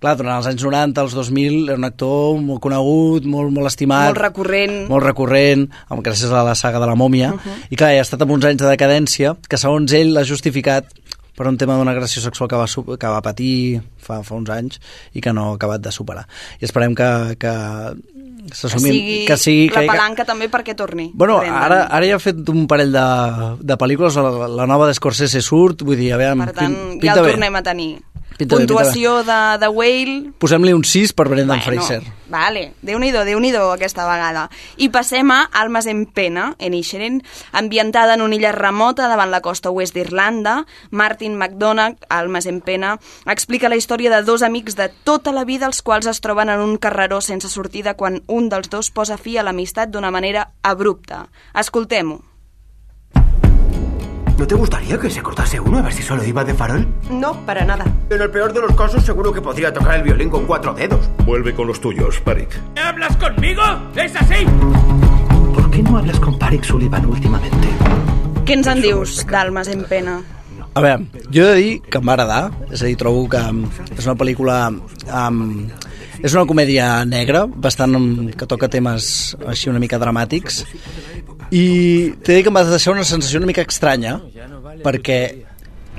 clar, durant els anys 90, els 2000, era un actor molt conegut, molt, molt estimat. Molt recurrent. Molt recurrent, amb, gràcies a la saga de la mòmia. Uh-huh. I clar, ha estat amb uns anys de decadència que segons ell l'ha justificat per un tema d'una agressió sexual que va, que va patir fa, fa uns anys i que no ha acabat de superar. I esperem que, que que sigui, que sigui la que, palanca també perquè torni. Bueno, ara, ara ja ha fet un parell de, de pel·lícules, la, la nova d'Escorsese surt, vull dir, a veure, Per tant, pin- ja pinta el bé. tornem a tenir. Pinta bé, Puntuació de, de Whale, Posem-li un 6 per Brendan Bueno, Fraser. Vale, déu-n'hi-do, déu nhi déu aquesta vegada. I passem a Almas en Pena, en Ischeren, ambientada en una illa remota davant la costa oest d'Irlanda. Martin McDonagh, Almas en Pena, explica la història de dos amics de tota la vida els quals es troben en un carreró sense sortida quan un dels dos posa fi a l'amistat d'una manera abrupta. Escoltem-ho. ¿No te gustaría que se cortase uno a ver si solo iba de farol? No, para nada. En el peor de los casos seguro que podría tocar el violín con cuatro dedos. Vuelve con los tuyos, Parik. ¿Hablas conmigo? ¿Es así? ¿Por qué no hablas con Parik Sullivan últimamente? Què ens en dius d'Almes en pena? A veure, jo he de dir que em va agradar, és a dir, trobo que um, és una pel·lícula... Um, és una comèdia negra, bastant um, que toca temes així una mica dramàtics, i t'he de dir que em va deixar una sensació una mica estranya, perquè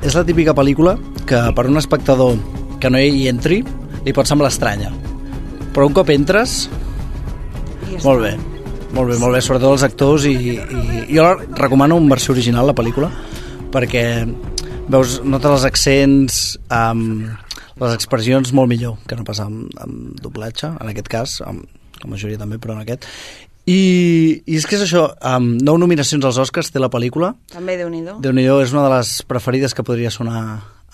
és la típica pel·lícula que per un espectador que no hi entri li pot semblar estranya. Però un cop entres, molt bé, molt bé, molt bé, sobretot els actors i, i jo recomano en versió original la pel·lícula perquè veus, notes els accents um, les expressions molt millor que no passa amb, amb doblatge en aquest cas, amb la majoria també però en aquest i, i és que és això, um, nou nominacions als Oscars té la pel·lícula També, déu nhi déu nhi és una de les preferides que podria sonar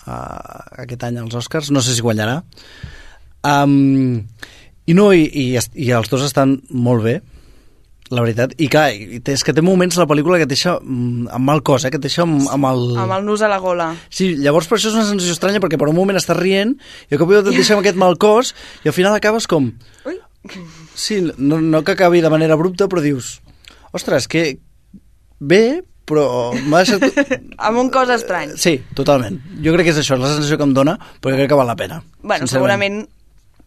uh, aquest any als Oscars no sé si guanyarà um, i no, i, i, i els dos estan molt bé la veritat, i clar, és que té moments la pel·lícula que et deixa mm, amb mal cos, eh? que et deixa amb, amb el... Amb el nus a la gola. Sí, llavors per això és una sensació estranya, perquè per un moment estàs rient, i al cop i et deixa amb aquest mal cos, i al final acabes com... Ui. Sí, no, no que acabi de manera abrupta, però dius... Ostres, que bé, però m'ha deixat... Amb un cos estrany. Sí, totalment. Jo crec que és això, és la sensació que em dona, però crec que val la pena. Bueno, segurament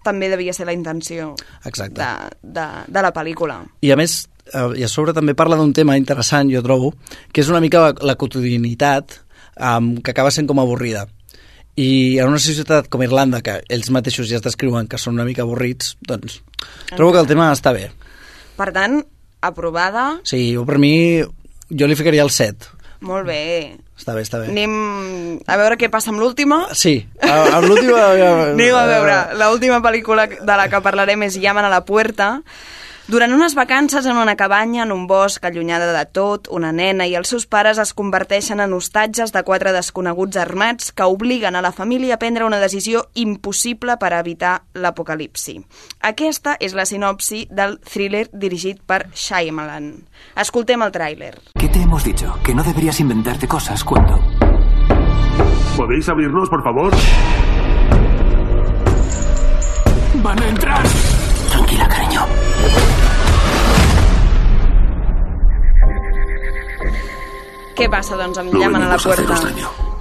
també devia ser la intenció Exacte. de, de, de la pel·lícula. I a més, eh, i a sobre també parla d'un tema interessant, jo trobo, que és una mica la, la quotidianitat um, que acaba sent com avorrida. I en una societat com Irlanda, que ells mateixos ja es descriuen que són una mica avorrits, doncs trobo que el tema està bé. Per tant, aprovada, Sí, jo per mi, jo li ficaria el 7. molt bé. Està bé, està bé. Anem a veure què passa amb l'última. Sí, amb l'última... Anem a veure, l'última pel·lícula de la que parlarem és Llaman a la puerta. Durant unes vacances en una cabanya, en un bosc, allunyada de tot, una nena i els seus pares es converteixen en hostatges de quatre desconeguts armats que obliguen a la família a prendre una decisió impossible per evitar l'apocalipsi. Aquesta és la sinopsi del thriller dirigit per Shyamalan. Escoltem el tràiler. ¿Qué te hemos dicho? Que no deberías inventarte cosas cuando... ¿Podéis abrirnos, por favor? ¡Van a entrar! Tranquila, cariño. Què passa, doncs, amb Llaman a la puerta?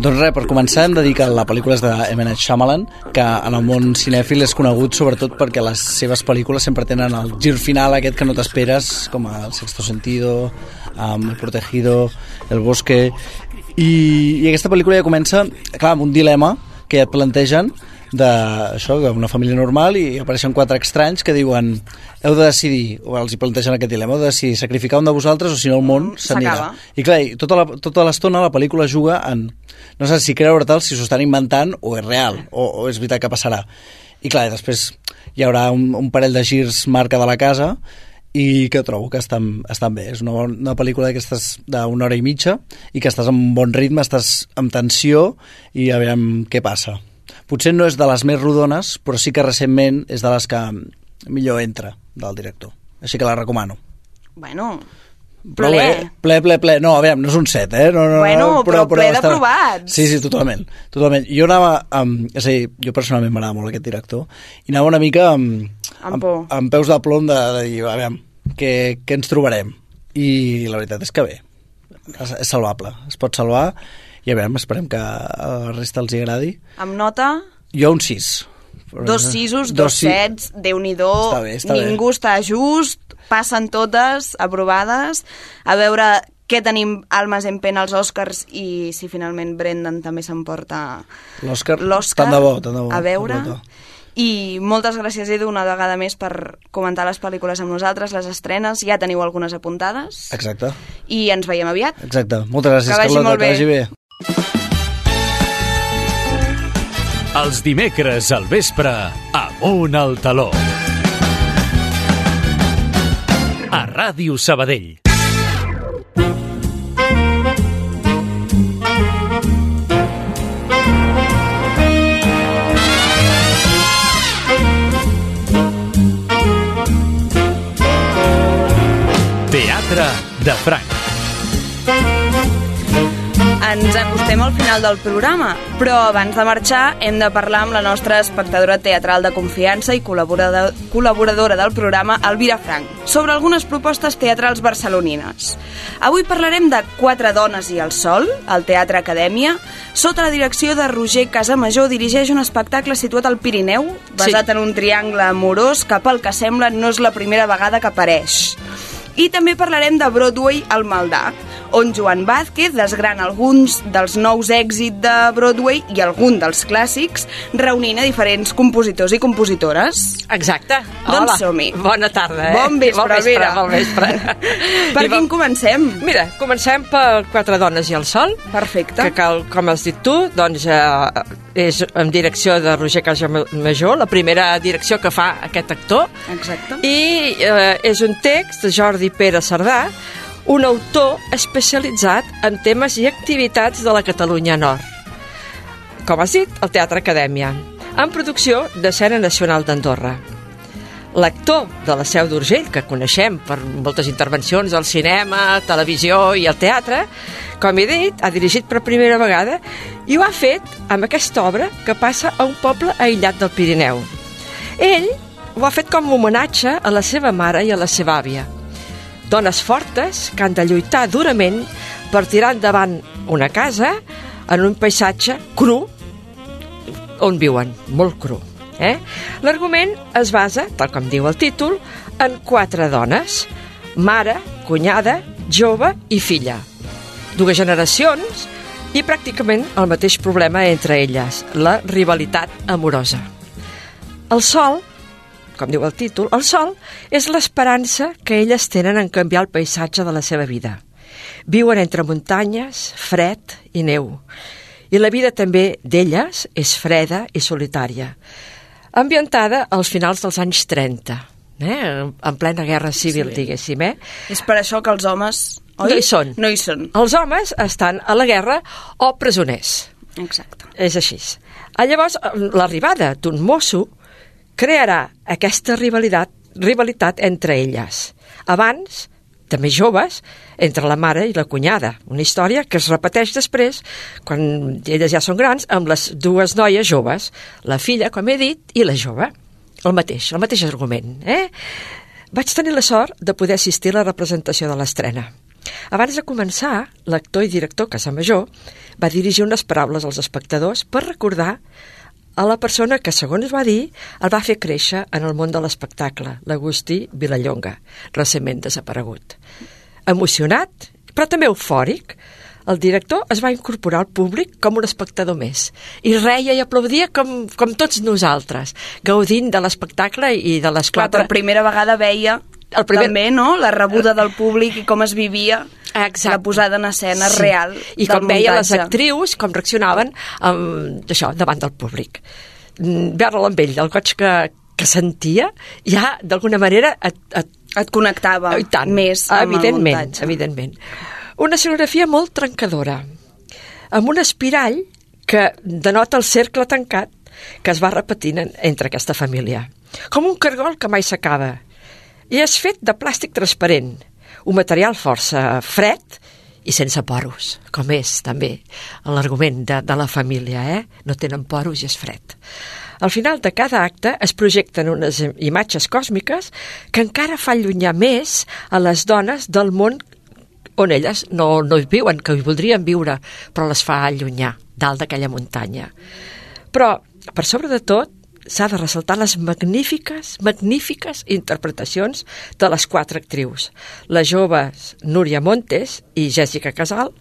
Doncs res, per començar hem de dir que la pel·lícula és de M. Night Shyamalan, que en el món cinèfil és conegut sobretot perquè les seves pel·lícules sempre tenen el gir final aquest que no t'esperes, com El sexto sentido, um, El protegido, El bosque... I, I aquesta pel·lícula ja comença, clar, amb un dilema que ja et plantegen de això, que una família normal i apareixen quatre estranys que diuen heu de decidir, o els hi plantegen aquest dilema heu de decidir sacrificar un de vosaltres o si no el món s'anirà. s'acaba. I clar, i tota la- tota l'estona la, pel·lícula juga en no sé si creure-te'l, si s'ho estan inventant o és real, o, o és veritat que passarà. I clar, i després hi haurà un, un parell de girs marca de la casa i que trobo que estan, estan bé. És una, una pel·lícula d'aquestes d'una hora i mitja i que estàs amb un bon ritme, estàs amb tensió i a veure què passa. Potser no és de les més rodones, però sí que recentment és de les que millor entra del director. Així que la recomano. Bueno, Però ple. bé, ple, ple, ple. No, a veure, no és un set, eh? No, no, Bueno, no, però ple està- d'aprovats. Sí, sí, totalment. totalment. Jo anava, amb, és a dir, jo personalment m'agrada molt aquest director, i anava una mica amb, Amb por. amb, amb peus de plom de, de dir, a veure, què, què ens trobarem? I la veritat és que bé, és, és salvable, es pot salvar, i a veure, esperem que a la resta els hi agradi. Amb nota, Jo un 6. dos sisos, dos, si- sets, déu-n'hi-do, Està bé, està ningú just, passen totes, aprovades, a veure què tenim Almas en pena als Oscars i si finalment Brendan també s'emporta l'Òscar. tant de bo, tant de bo. A veure. I moltes gràcies, Edu, una vegada més per comentar les pel·lícules amb nosaltres, les estrenes, ja teniu algunes apuntades Exacte, i ens veiem aviat. exacte. Moltes gràcies, Que Carlota, molt que vagi bé. Els dimecres al vespre, amunt al taló. A Ràdio Sabadell. Teatre de Franc. Ens acostem al final del programa, però abans de marxar hem de parlar amb la nostra espectadora teatral de confiança i col·laborador, col·laboradora del programa, Elvira Frank, sobre algunes propostes teatrals barcelonines. Avui parlarem de Quatre dones i el sol, al Teatre Acadèmia. Sota la direcció de Roger Casamajor dirigeix un espectacle situat al Pirineu, basat sí. en un triangle amorós que pel que sembla no és la primera vegada que apareix. I també parlarem de Broadway al Maldà, on Joan Vázquez desgrana alguns dels nous èxits de Broadway i algun dels clàssics, reunint a diferents compositors i compositores. Exacte. Doncs Hola. som-hi. Bona tarda, eh? Bon vespre, bon vespre, Vera. Bon vespre. Per I quin va- comencem? Mira, comencem per Quatre dones i el sol. Perfecte. Que, cal, com has dit tu, doncs eh, és en direcció de Roger Casamajor, la primera direcció que fa aquest actor. Exacte. I eh, és un text de Jordi Pere Cerdà, un autor especialitzat en temes i activitats de la Catalunya Nord. Com has dit, el Teatre Acadèmia, en producció d'Escena Nacional d'Andorra. L'actor de la Seu d'Urgell, que coneixem per moltes intervencions al cinema, televisió i al teatre, com he dit, ha dirigit per primera vegada i ho ha fet amb aquesta obra que passa a un poble aïllat del Pirineu. Ell ho ha fet com a homenatge a la seva mare i a la seva àvia. Dones fortes que han de lluitar durament per tirar endavant una casa en un paisatge cru on viuen, molt cru. Eh? L'argument es basa, tal com diu el títol, en quatre dones, mare, cunyada, jove i filla. Dues generacions i pràcticament el mateix problema entre elles, la rivalitat amorosa. El sol, com diu el títol, el sol és l'esperança que elles tenen en canviar el paisatge de la seva vida. Viuen entre muntanyes, fred i neu. I la vida també d'elles és freda i solitària. Ambientada als finals dels anys 30, eh? en plena guerra civil, sí. diguéssim. Eh? És per això que els homes... Oi? No hi són. No hi són. Els homes estan a la guerra o presoners. Exacte. És així. Ah, Llavors, l'arribada d'un mosso crearà aquesta rivalitat, rivalitat entre elles. Abans, també joves, entre la mare i la cunyada. Una història que es repeteix després, quan elles ja són grans, amb les dues noies joves, la filla, com he dit, i la jove. El mateix, el mateix argument. Eh? Vaig tenir la sort de poder assistir a la representació de l'estrena. Abans de començar, l'actor i director Casamajor va dirigir unes paraules als espectadors per recordar a la persona que, segons va dir, el va fer créixer en el món de l'espectacle, l'Agustí Vilallonga, recentment desaparegut. Emocionat, però també eufòric, el director es va incorporar al públic com un espectador més i reia i aplaudia com, com tots nosaltres, gaudint de l'espectacle i de les Clar, quatre... per primera vegada veia El primer- també, no?, la rebuda del públic i com es vivia Exacte. la posada en escena Sí. real I com veia les muntatge. actrius, com reaccionaven um, això, davant del públic. Mm, Veure-la amb ell, el goig que, que sentia, ja d'alguna manera et, et, et connectava I tant, més amb el evidentment, muntatge. evidentment. Una escenografia molt trencadora, amb un espirall que denota el cercle tancat que es va repetint en, entre aquesta família. Com un cargol que mai s'acaba. I és fet de plàstic transparent, un material força fred i sense poros, com és també l'argument de, de la família, eh? No tenen poros i és fred. Al final de cada acte es projecten unes imatges còsmiques que encara fan allunyar més a les dones del món on elles no, no hi viuen, que hi voldrien viure, però les fa allunyar, dalt d'aquella muntanya. Però, per sobre de tot, s'ha de ressaltar les magnífiques, magnífiques interpretacions de les quatre actrius. Les joves Núria Montes i Jessica Casal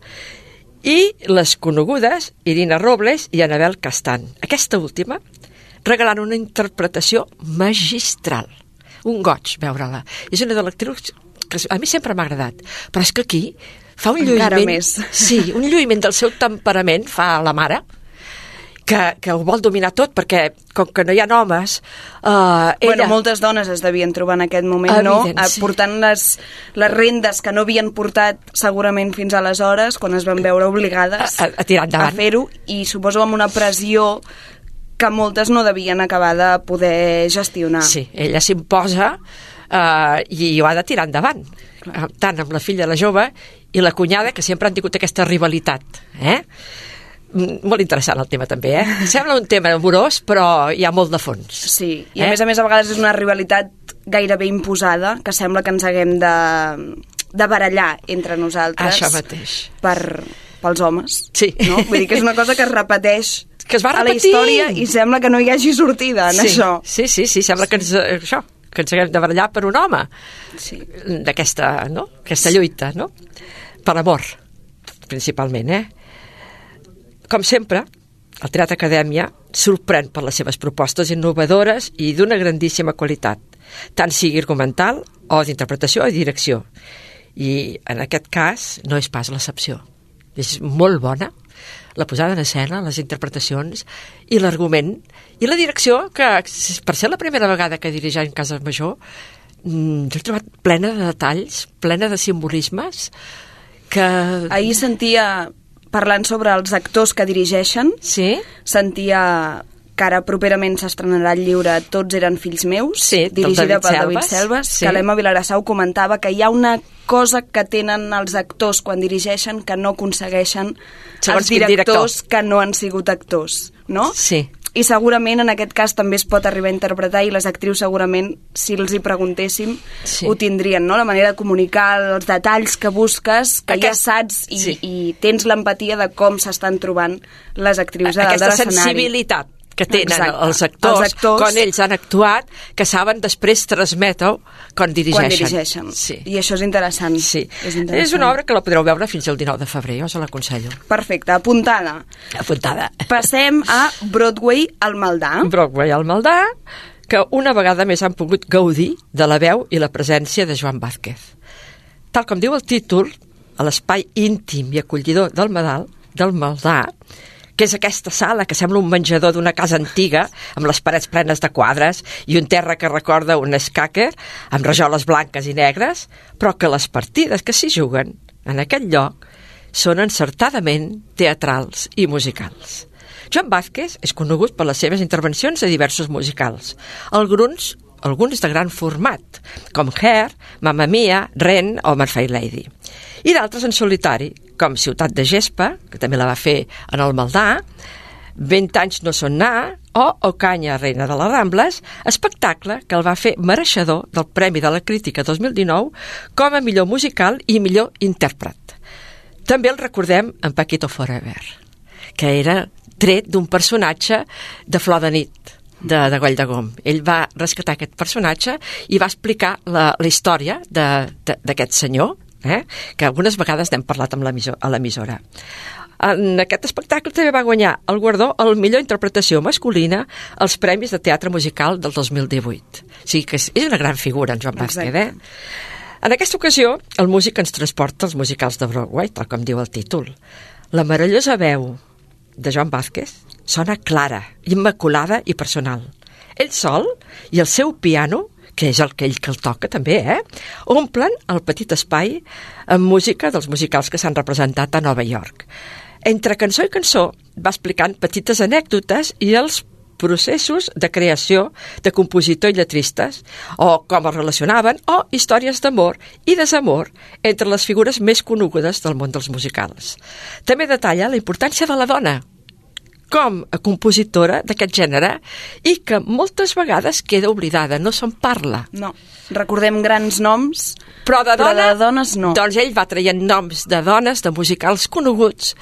i les conegudes Irina Robles i Anabel Castan. Aquesta última regalant una interpretació magistral. Un goig veure-la. És una de les actrius que a mi sempre m'ha agradat, però és que aquí fa un Encara lluïment... més. Sí, un lluïment del seu temperament fa la mare, que, que ho vol dominar tot, perquè com que no hi ha homes, eh, ella... Bueno, moltes dones es devien trobar en aquest moment, no? Evident, Eh, sí. Portant les, les rendes que no havien portat segurament fins aleshores, quan es van veure obligades A- a- a tirar endavant. a fer-ho, i suposo amb una pressió que moltes no devien acabar de poder gestionar. Sí, ella s'imposa eh, i ho ha de tirar endavant. Eh, Tant amb la filla, la jove, i la cunyada, que sempre han tingut aquesta rivalitat. Eh? Molt interessant el tema també, eh? Sembla un tema amorós, però hi ha molt de fons. Sí, i a més a més a vegades és una rivalitat gairebé imposada, que sembla que ens haguem de, de barallar entre nosaltres. Això mateix. Per, pels homes. Sí. No? Vull dir que és una cosa que es repeteix que es va a la història i sembla que no hi hagi sortida en sí, això. Sí, sí, sí, sembla que ens, eh, això, que ens haguem de barallar per un home. Sí. D'aquesta, no? Aquesta lluita, no? Per amor, principalment, eh? Com sempre, el Teatre Acadèmia sorprèn per les seves propostes innovadores i d'una grandíssima qualitat, tant sigui argumental o d'interpretació o direcció. I en aquest cas no és pas l'excepció. És molt bona la posada en escena, les interpretacions i l'argument i la direcció, que per ser la primera vegada que dirigeix en Casa Major, mm, jo he trobat plena de detalls, plena de simbolismes, que... Ahir sentia, parlant sobre els actors que dirigeixen, sí? sentia que ara properament s'estrenarà el llibre Tots eren fills meus, sí, dirigida David pel David Selves, Selves, sí. que l'Emma Vilarassau comentava que hi ha una cosa que tenen els actors quan dirigeixen que no aconsegueixen Segons els directors director. que no han sigut actors, no? Sí. I segurament en aquest cas també es pot arribar a interpretar i les actrius segurament, si els hi preguntéssim, Sí. ho tindrien, no? La manera de comunicar els detalls que busques, que Aquest- ja saps i, sí. i tens l'empatia de com s'estan trobant les actrius de dalt Aquesta de l'escenari. sensibilitat que tenen Exacte. els actors, Els actors- quan ells han actuat, que saben després transmetre-ho quan dirigeixen. Quan dirigeixen. Sí. I això és interessant. Sí. És, interessant. És una obra que la podreu veure fins al 19 de febrer, jo se l'aconsello. Perfecte, apuntada. Apuntada. Passem a Broadway al Maldà. Broadway al Maldà, que una vegada més han pogut gaudir de la veu i la presència de Joan Vázquez. Tal com diu el títol, a l'espai íntim i acollidor del Medal, del Maldà, que és aquesta sala que sembla un menjador d'una casa antiga, amb les parets plenes de quadres i un terra que recorda un escàquer, amb rajoles blanques i negres, però que les partides que s'hi juguen en aquest lloc són encertadament teatrals i musicals. Joan Vázquez és conegut per les seves intervencions a diversos musicals, alguns, alguns de gran format, com Hair, Mamma Mia, Ren o My Fair Lady, i d'altres en solitari, com Ciutat de Gespa, que també la va fer en el Maldà, 20 anys no són na, o Ocanya, reina de les Rambles, espectacle que el va fer mereixedor del Premi de la Crítica 2019 com a millor musical i millor intèrpret. També el recordem en Paquito Forever, que era tret d'un personatge de Flor de nit, de, de Goll de Gom. Ell va rescatar aquest personatge i va explicar la, la història d'aquest senyor, eh? que algunes vegades n'hem parlat amb a l'emissora. En aquest espectacle també va guanyar el guardó al millor interpretació masculina als Premis de Teatre Musical del 2018. O sigui que és, és una gran figura, en Joan Vázquez, eh? En aquesta ocasió, el músic ens transporta als musicals de Broadway, tal com diu el títol. La meravellosa veu de Joan Vázquez sona clara, immaculada i personal. Ell sol i el seu piano, que és el que ell que el toca també, eh? omplen el petit espai amb música dels musicals que s'han representat a Nova York. Entre cançó i cançó va explicant petites anècdotes i els processos de creació de compositor i lletristes, o com es relacionaven, o històries d'amor i desamor entre les figures més conegudes del món dels musicals. També detalla la importància de la dona, com a compositora d'aquest gènere i que moltes vegades queda oblidada, no se'n parla. No, recordem grans noms, però de, però dona, de dones no. Doncs ell va traient noms de dones, de musicals coneguts,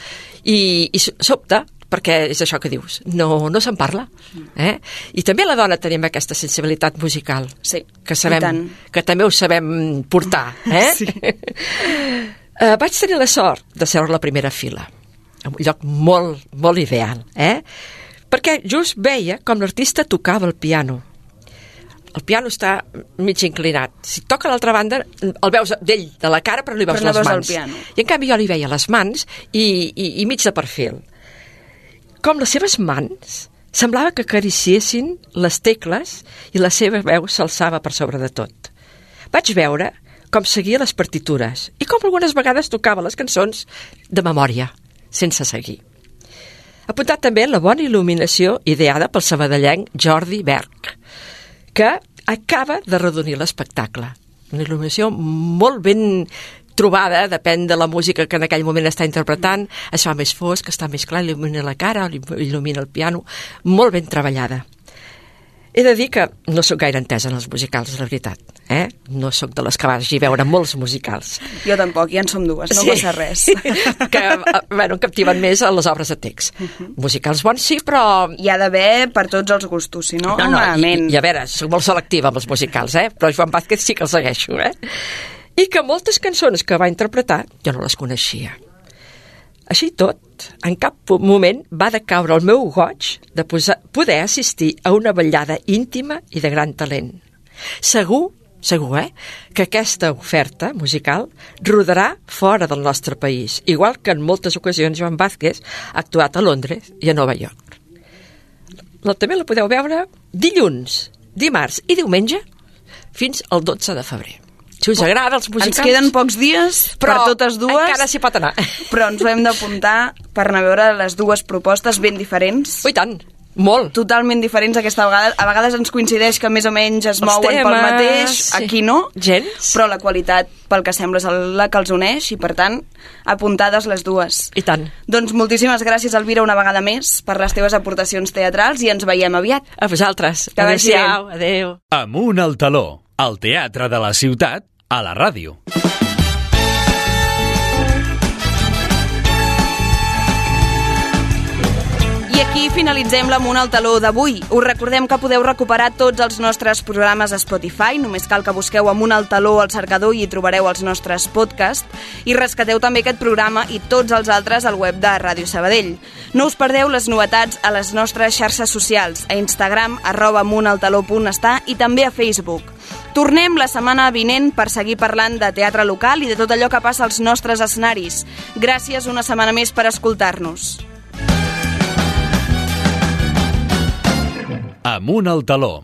i, i sobte, perquè és això que dius, no, no se'n parla. Eh? I també la dona tenim aquesta sensibilitat musical, sí, que, sabem, que també ho sabem portar. Eh? Sí. uh, vaig tenir la sort de seure a la primera fila, un lloc molt, molt ideal, eh? perquè just veia com l'artista tocava el piano. El piano està mig inclinat. Si toca a l'altra banda, el veus d'ell, de la cara, però li veus Però no les veus mans. piano. I en canvi jo li veia les mans i, i, i mig de perfil. Com les seves mans semblava que acariciessin les tecles i la seva veu s'alçava per sobre de tot. Vaig veure com seguia les partitures i com algunes vegades tocava les cançons de memòria, sense seguir. Apuntat també la bona il·luminació ideada pel sabadellenc Jordi Berg, que acaba de redonir l'espectacle. Una il·luminació molt ben trobada, depèn de la música que en aquell moment està interpretant, es fa més fosc, està més clar, il·lumina la cara, il·lumina el piano, molt ben treballada. He de dir que no sóc gaire entesa en els musicals, la veritat. Eh? No sóc de les que vagi a veure molts musicals. Jo tampoc, ja en som dues, no Sí. passa res. que, eh, bueno, captiven més a les obres de text. Musicals bons sí, però... Hi ha d'haver per tots els gustos, si no, No, no, i, malament. i a veure, soc molt selectiva amb els musicals, eh? però Joan Vázquez sí que el segueixo, eh? I que moltes cançons que va interpretar jo no les coneixia. Així tot, en cap moment va decaure el meu goig de posar, poder assistir a una ballada íntima i de gran talent. Segur, segur, eh, que aquesta oferta musical rodarà fora del nostre país, igual que en moltes ocasions Joan Vázquez ha actuat a Londres i a Nova York. La, també la podeu veure dilluns, dimarts i diumenge fins al 12 de febrer. Si us agrada els musicals... Ens queden pocs dies però per totes dues. encara s'hi pot anar. Però ens ho hem d'apuntar per anar a veure les dues propostes ben diferents. Ui, tant! Molt. Totalment diferents aquesta vegada. A vegades ens coincideix que més o menys es Els mouen pel temes, mateix, sí. aquí no. Gens. Però la qualitat, pel que sembla, és la que els uneix i, per tant, apuntades les dues. I tant. Doncs moltíssimes gràcies, Elvira, una vegada més, per les teves aportacions teatrals i ens veiem aviat. A vosaltres. Que vagi bé. Adéu-siau. Adéu. Amunt al taló, al teatre de la ciutat, a la ràdio. Aquí finalitzem l'Amunt al Taló d'avui. Us recordem que podeu recuperar tots els nostres programes a Spotify, només cal que busqueu Amunt al Taló al cercador i hi trobareu els nostres podcasts, i rescateu també aquest programa i tots els altres al web de Ràdio Sabadell. No us perdeu les novetats a les nostres xarxes socials, a Instagram, arroba amuntaltaló.està i també a Facebook. Tornem la setmana vinent per seguir parlant de teatre local i de tot allò que passa als nostres escenaris. Gràcies una setmana més per escoltar-nos. Amunt al taló.